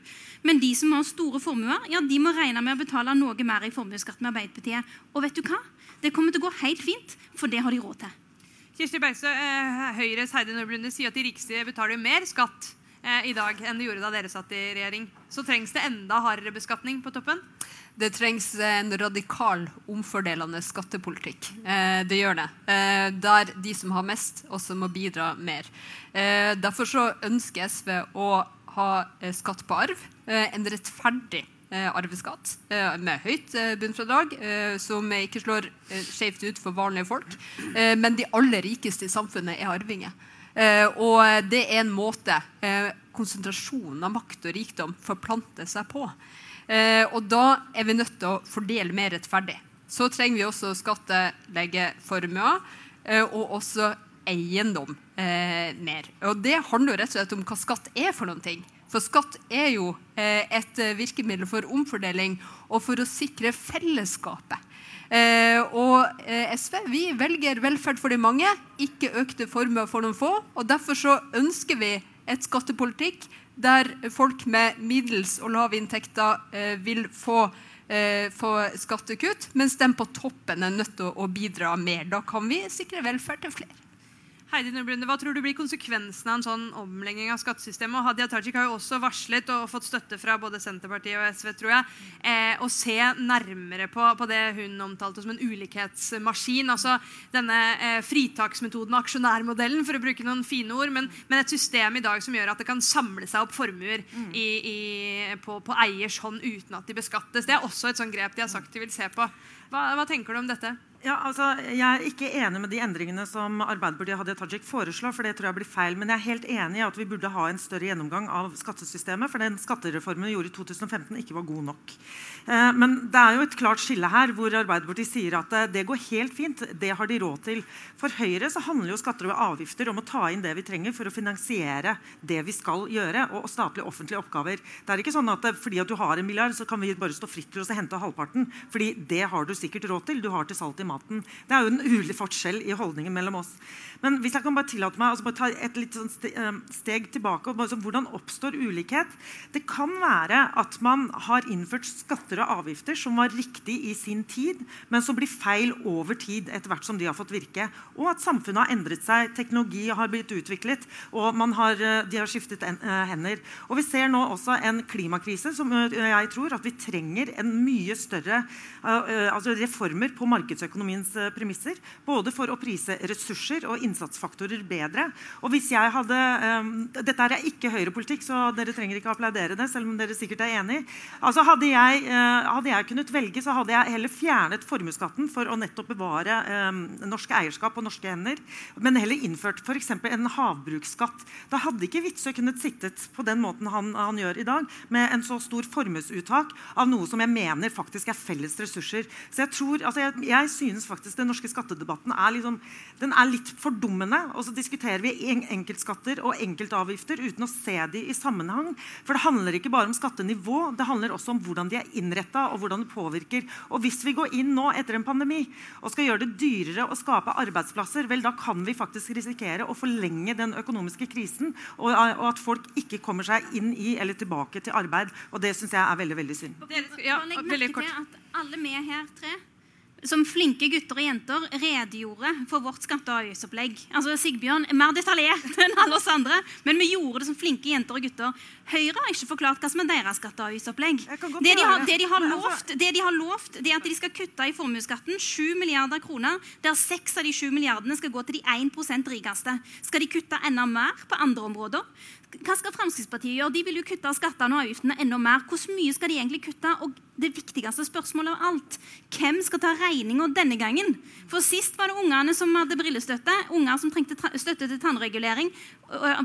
Men de som har store formuer, ja, de må regne med å betale noe mer i formuesskatt med Arbeiderpartiet. Og vet du hva? Det kommer til å gå helt fint, for det har de råd til. Kirsti Bergstø, eh, Høyres Heidi Nordblunde sier at de rikeste betaler mer skatt eh, i dag enn de gjorde da dere satt i regjering. Så trengs det enda hardere beskatning på toppen? Det trengs en radikal omfordelende skattepolitikk. Eh, det gjør det. Eh, der de som har mest, også må bidra mer. Eh, derfor så ønsker SV å ha eh, skatt på arv. Eh, en rettferdig eh, arveskatt eh, med høyt eh, bunnfradrag, eh, som ikke slår eh, skjevt ut for vanlige folk. Eh, men de aller rikeste i samfunnet er arvinger. Eh, og det er en måte eh, konsentrasjonen av makt og rikdom forplanter seg på. Eh, og da er vi nødt til å fordele mer rettferdig. Så trenger vi også å skattlegge formuer, eh, og også eiendom eh, mer. Og det handler jo rett og slett om hva skatt er for noen ting. For skatt er jo eh, et eh, virkemiddel for omfordeling og for å sikre fellesskapet. Eh, og SV vi velger velferd for de mange, ikke økte formuer for noen få. og Derfor så ønsker vi et skattepolitikk der folk med middels og lave inntekter vil få, få skattekutt, mens de på toppen er nødt til å bidra mer. Da kan vi sikre velferd til flere. Heidi Nordbrunde, Hva tror du blir konsekvensen av en sånn omlegging av skattesystemet? Og Hadia Tajik har jo også varslet og fått støtte fra både Senterpartiet og SV tror jeg, eh, å se nærmere på, på det hun omtalte som en ulikhetsmaskin. altså Denne eh, fritaksmetoden og aksjonærmodellen, for å bruke noen fine ord. Men, men et system i dag som gjør at det kan samle seg opp formuer i, i, på, på eiers hånd uten at de beskattes. Det er også et sånt grep de har sagt de vil se på. Hva, hva tenker du om dette? Ja, altså, jeg er ikke enig med de endringene som Arbeiderpartiet Hadia Tajik foreslår. for det tror jeg blir feil, Men jeg er helt enig i at vi burde ha en større gjennomgang av skattesystemet. For den skattereformen vi gjorde i 2015, ikke var god nok. Eh, men det er jo et klart skille her, hvor Arbeiderpartiet sier at eh, det går helt fint. Det har de råd til. For Høyre så handler jo skatter og avgifter om å ta inn det vi trenger for å finansiere det vi skal gjøre, og statlige offentlige oppgaver. Det er ikke sånn at eh, fordi at du har en milliard, så kan vi bare stå fritt til å hente halvparten. fordi det har du sikkert råd til. Du har til salt i maten. Det er jo en ulig forskjell i holdningen mellom oss. Men hvis jeg kan bare tillate meg altså bare ta et litt sånn eh, steg tilbake og sånn, Hvordan oppstår ulikhet? Det kan være at man har innført skatter og avgifter som var riktig i sin tid, men som blir feil over tid etter hvert som de har fått virke. Og at samfunnet har endret seg, teknologi har blitt utviklet, og har, eh, de har skiftet eh, hender. Og vi ser nå også en klimakrise som jeg tror at vi trenger en mye større altså reformer på markedsøkonomiens eh, premisser. Både for å prise ressurser og innsatsfaktorer bedre. Og hvis jeg hadde, um, Dette er ikke høyrepolitikk, så dere trenger ikke applaudere det. selv om dere sikkert er enig. Altså hadde, jeg, uh, hadde jeg kunnet velge, så hadde jeg heller fjernet formuesskatten for å nettopp bevare um, norsk eierskap på norske hender, men heller innført f.eks. en havbruksskatt. Da hadde ikke Witzøe kunnet sittet på den måten han, han gjør i dag, med en så stor formuesuttak av noe som jeg mener faktisk er felles ressurser. Så jeg tror, altså jeg, jeg synes faktisk den norske skattedebatten er, liksom, den er litt fordummende. Og så diskuterer vi enkeltskatter og enkeltavgifter uten å se de i sammenheng. For det handler ikke bare om skattenivå, det handler også om hvordan de er innretta og hvordan det påvirker. Og hvis vi går inn nå etter en pandemi og skal gjøre det dyrere å skape arbeidsplasser, vel da kan vi faktisk risikere å forlenge den økonomiske krisen, og, og at folk ikke kommer seg inn i eller tilbake til arbeid. Og det syns jeg er veldig, veldig synd. Ja, Legg veldig merke kort. til at alle vi her tre som flinke gutter og jenter redegjorde for vårt skatte- og avgiftsopplegg. Altså Sigbjørn er mer detaljert enn alle oss andre, men vi gjorde det som flinke jenter og gutter. Høyre har ikke forklart hva som er deres skatte- og avgiftsopplegg. Det de, har, det. det, de altså- lovt, det de har lovt, det er at de skal kutte i formuesskatten 7 milliarder kroner, der 6 av de 7 milliardene skal gå til de 1% rikeste. Skal de kutte enda mer på andre områder? Hva skal Fremskrittspartiet gjøre? De vil jo kutte skattene og avgiftene enda mer. Hvor mye skal de egentlig kutte? Og det viktigste spørsmålet av alt, hvem skal ta regninga denne gangen? For sist var det ungene som hadde brillestøtte, unger som trengte støtte til tannregulering,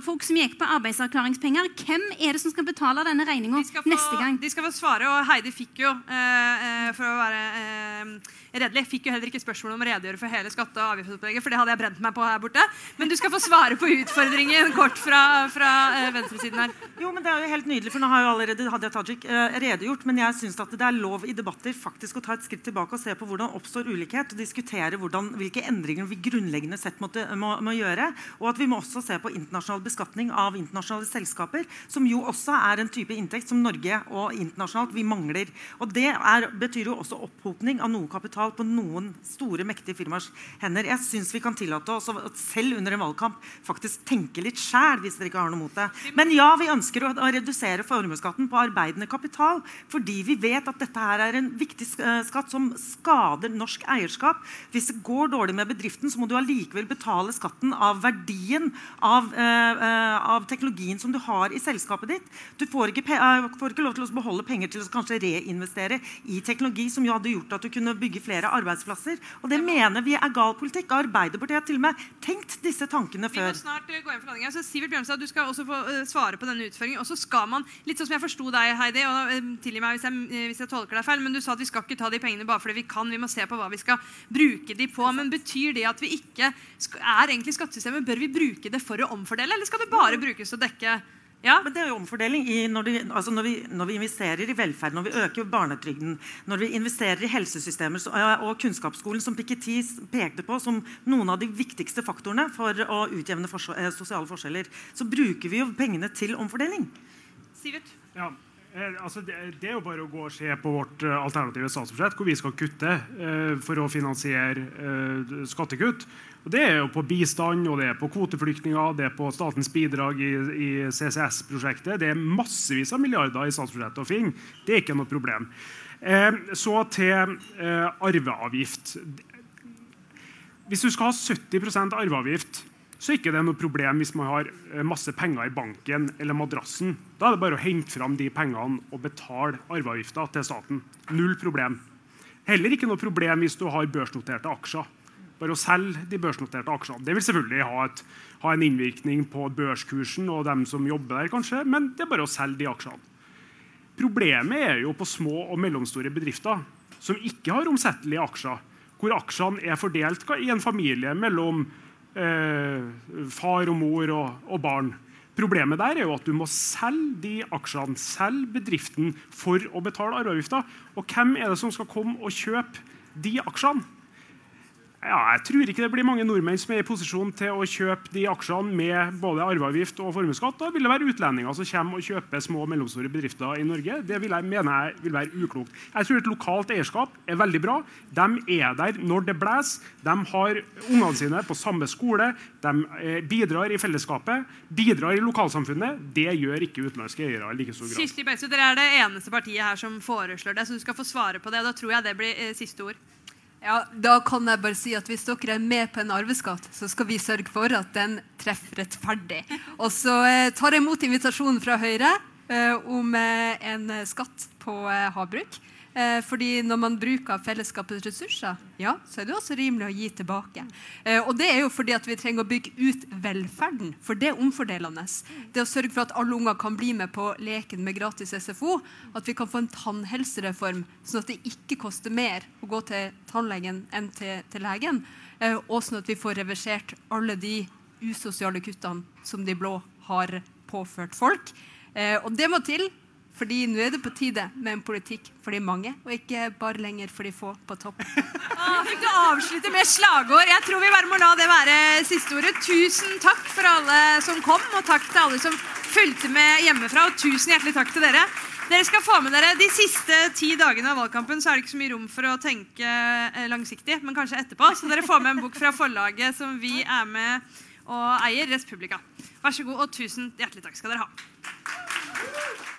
folk som gikk på arbeidsavklaringspenger. Hvem er det som skal betale denne regninga De neste gang? de skal få svare, og Heidi fikk jo, eh, eh, for å være eh, redelig, fikk jo heller ikke spørsmål om å redegjøre for hele skatte- og avgiftsopplegget, for det hadde jeg brent meg på her borte. Men du skal få svare på utfordringen kort fra, fra eh, venstresiden her. Jo, men det er jo helt nydelig, for nå har jo allerede Hadia Tajik eh, redegjort. Men jeg syns at det er lov i debatter faktisk å ta et skritt tilbake og se på hvordan oppstår ulikhet, og diskutere hvordan, hvilke endringer vi grunnleggende sett måtte, må, må gjøre. Og at vi må også se på internasjonal beskatning av internasjonale selskaper, som jo også er en type inntekt som Norge og internasjonalt vi mangler. Og det er, betyr jo også opphopning av noe kapital på noen store, mektige firmaers hender. Jeg syns vi kan tillate oss å selv under en valgkamp faktisk tenke litt sjæl, hvis dere ikke har noe mot det. Men ja, vi ønsker å, å redusere formuesskatten på arbeidende kapital, fordi vi vet at dette her er en viktig eh, skatt som skader norsk eierskap. Hvis det går dårlig med bedriften, så må du allikevel betale skatten av verdien av, eh, eh, av teknologien som du har i selskapet ditt. Du får ikke, får ikke lov til å beholde penger til å kanskje reinvestere i teknologi som jo hadde gjort at du kunne bygge flere arbeidsplasser. Og det mener vi er gal politikk. Arbeiderpartiet har til og med tenkt disse tankene før. Vi må snart gå inn for landinga. Så Sivert Bjørnstad, du skal også få svare på denne utføringen. Og så skal man, litt sånn som jeg forsto deg, Heidi, og tilgi meg hvis jeg, eh, hvis jeg tolker deg feil, men du sa at vi skal ikke ta de pengene bare fordi vi kan. Vi må se på hva vi skal bruke de på. Men betyr det at vi ikke er egentlig skattesystemet? Bør vi bruke det for å omfordele, eller skal det bare brukes til å dekke ja? Men det er jo omfordeling i når, de, altså når, vi, når vi investerer i velferd, når vi øker barnetrygden, når vi investerer i helsesystemer så- eh, og kunnskapsskolen, som Piketty pekte på som noen av de viktigste faktorene for å utjevne fors- eh, sosiale forskjeller, så bruker vi jo pengene til omfordeling. Sivert? Ja, altså det, er jo bare å gå og se på vårt eh, alternative statsbudsjett, hvor vi skal kutte eh, for å finansiere eh, skattekutt. Og Det er jo på bistand, og det er på kvoteflyktninger, det er på statens bidrag i, CCS-prosjektet. Det er massevis av milliarder i statsbudsjettet å finne. Det er ikke noe problem. Eh, så til eh, arveavgift. Hvis du skal ha 70% arveavgift, så er ikke det noe problem hvis man har eh, masse penger i banken eller madrassen. Da er det bare å hente fram de pengene og betale arveavgifta til staten. Null problem. Heller ikke noe problem hvis du har børsnoterte aksjer. Bare å selge de børsnoterte aksjene. Det vil selvfølgelig ha, et, ha en innvirkning på børskursen og dem som jobber der, kanskje, men det er bare å selge de aksjene. Problemet er jo på små og mellomstore bedrifter som ikke har omsettelige aksjer, hvor aksjene er fordelt i en familie mellom eh, far og mor og, og barn. Problemet der er jo at du må selge de aksjene, selge bedriften, for å betale arveavgifta. Og hvem er det som skal komme og kjøpe de aksjene? Ja, jeg tror ikke det blir mange nordmenn som er i posisjon til å kjøpe de aksjene med både arveavgift og formuesskatt. Da vil det være utlendinger som kommer og kjøper små og mellomstore bedrifter i Norge. Det vil jeg, mener jeg vil være uklokt. Jeg tror et lokalt eierskap er veldig bra. De er der når det blåser. De har ungene sine på samme skole. De eh, bidrar i fellesskapet, bidrar i lokalsamfunnet. Det gjør ikke utenlandske eiere i like stor grad. Kirsti Bergstø, dere er det eneste partiet her som foreslår det, så du skal få svare på det. Da tror jeg det blir eh, siste ord. Ja, da kan jeg bare si at Hvis dere er med på en arveskatt, så skal vi sørge for at den treffer rettferdig. Og så eh, tar jeg imot invitasjonen fra Høyre eh, om eh, en skatt på havbruk. Eh, fordi når man bruker fellesskapets ressurser, ja, så er det også rimelig å gi tilbake. Eh, og det er jo fordi at vi trenger å bygge ut velferden, for det er omfordelende. Det å sørge for at alle unger kan bli med på leken med gratis SFO, at vi kan få en tannhelsereform sånn at det ikke koster mer å gå til tannlegen enn til, til legen, eh, og sånn at vi får reversert alle de usosiale kuttene som de blå har påført folk. Og det må til fordi nå er det på tide med en politikk for de mange, og ikke bare lenger for de få på topp. Ah, fikk du avslutte med slagord? Jeg tror vi bare må la det være siste ordet. Tusen takk for alle som kom, og takk til alle som fulgte med hjemmefra. Og tusen hjertelig takk til dere. Dere skal få med dere De siste ti dagene av valgkampen så er det ikke så mye rom for å tenke eh, langsiktig, men kanskje etterpå. Så dere får med en bok fra forlaget som vi er med og eier, Respublika. Vær så god, og tusen hjertelig takk skal dere ha.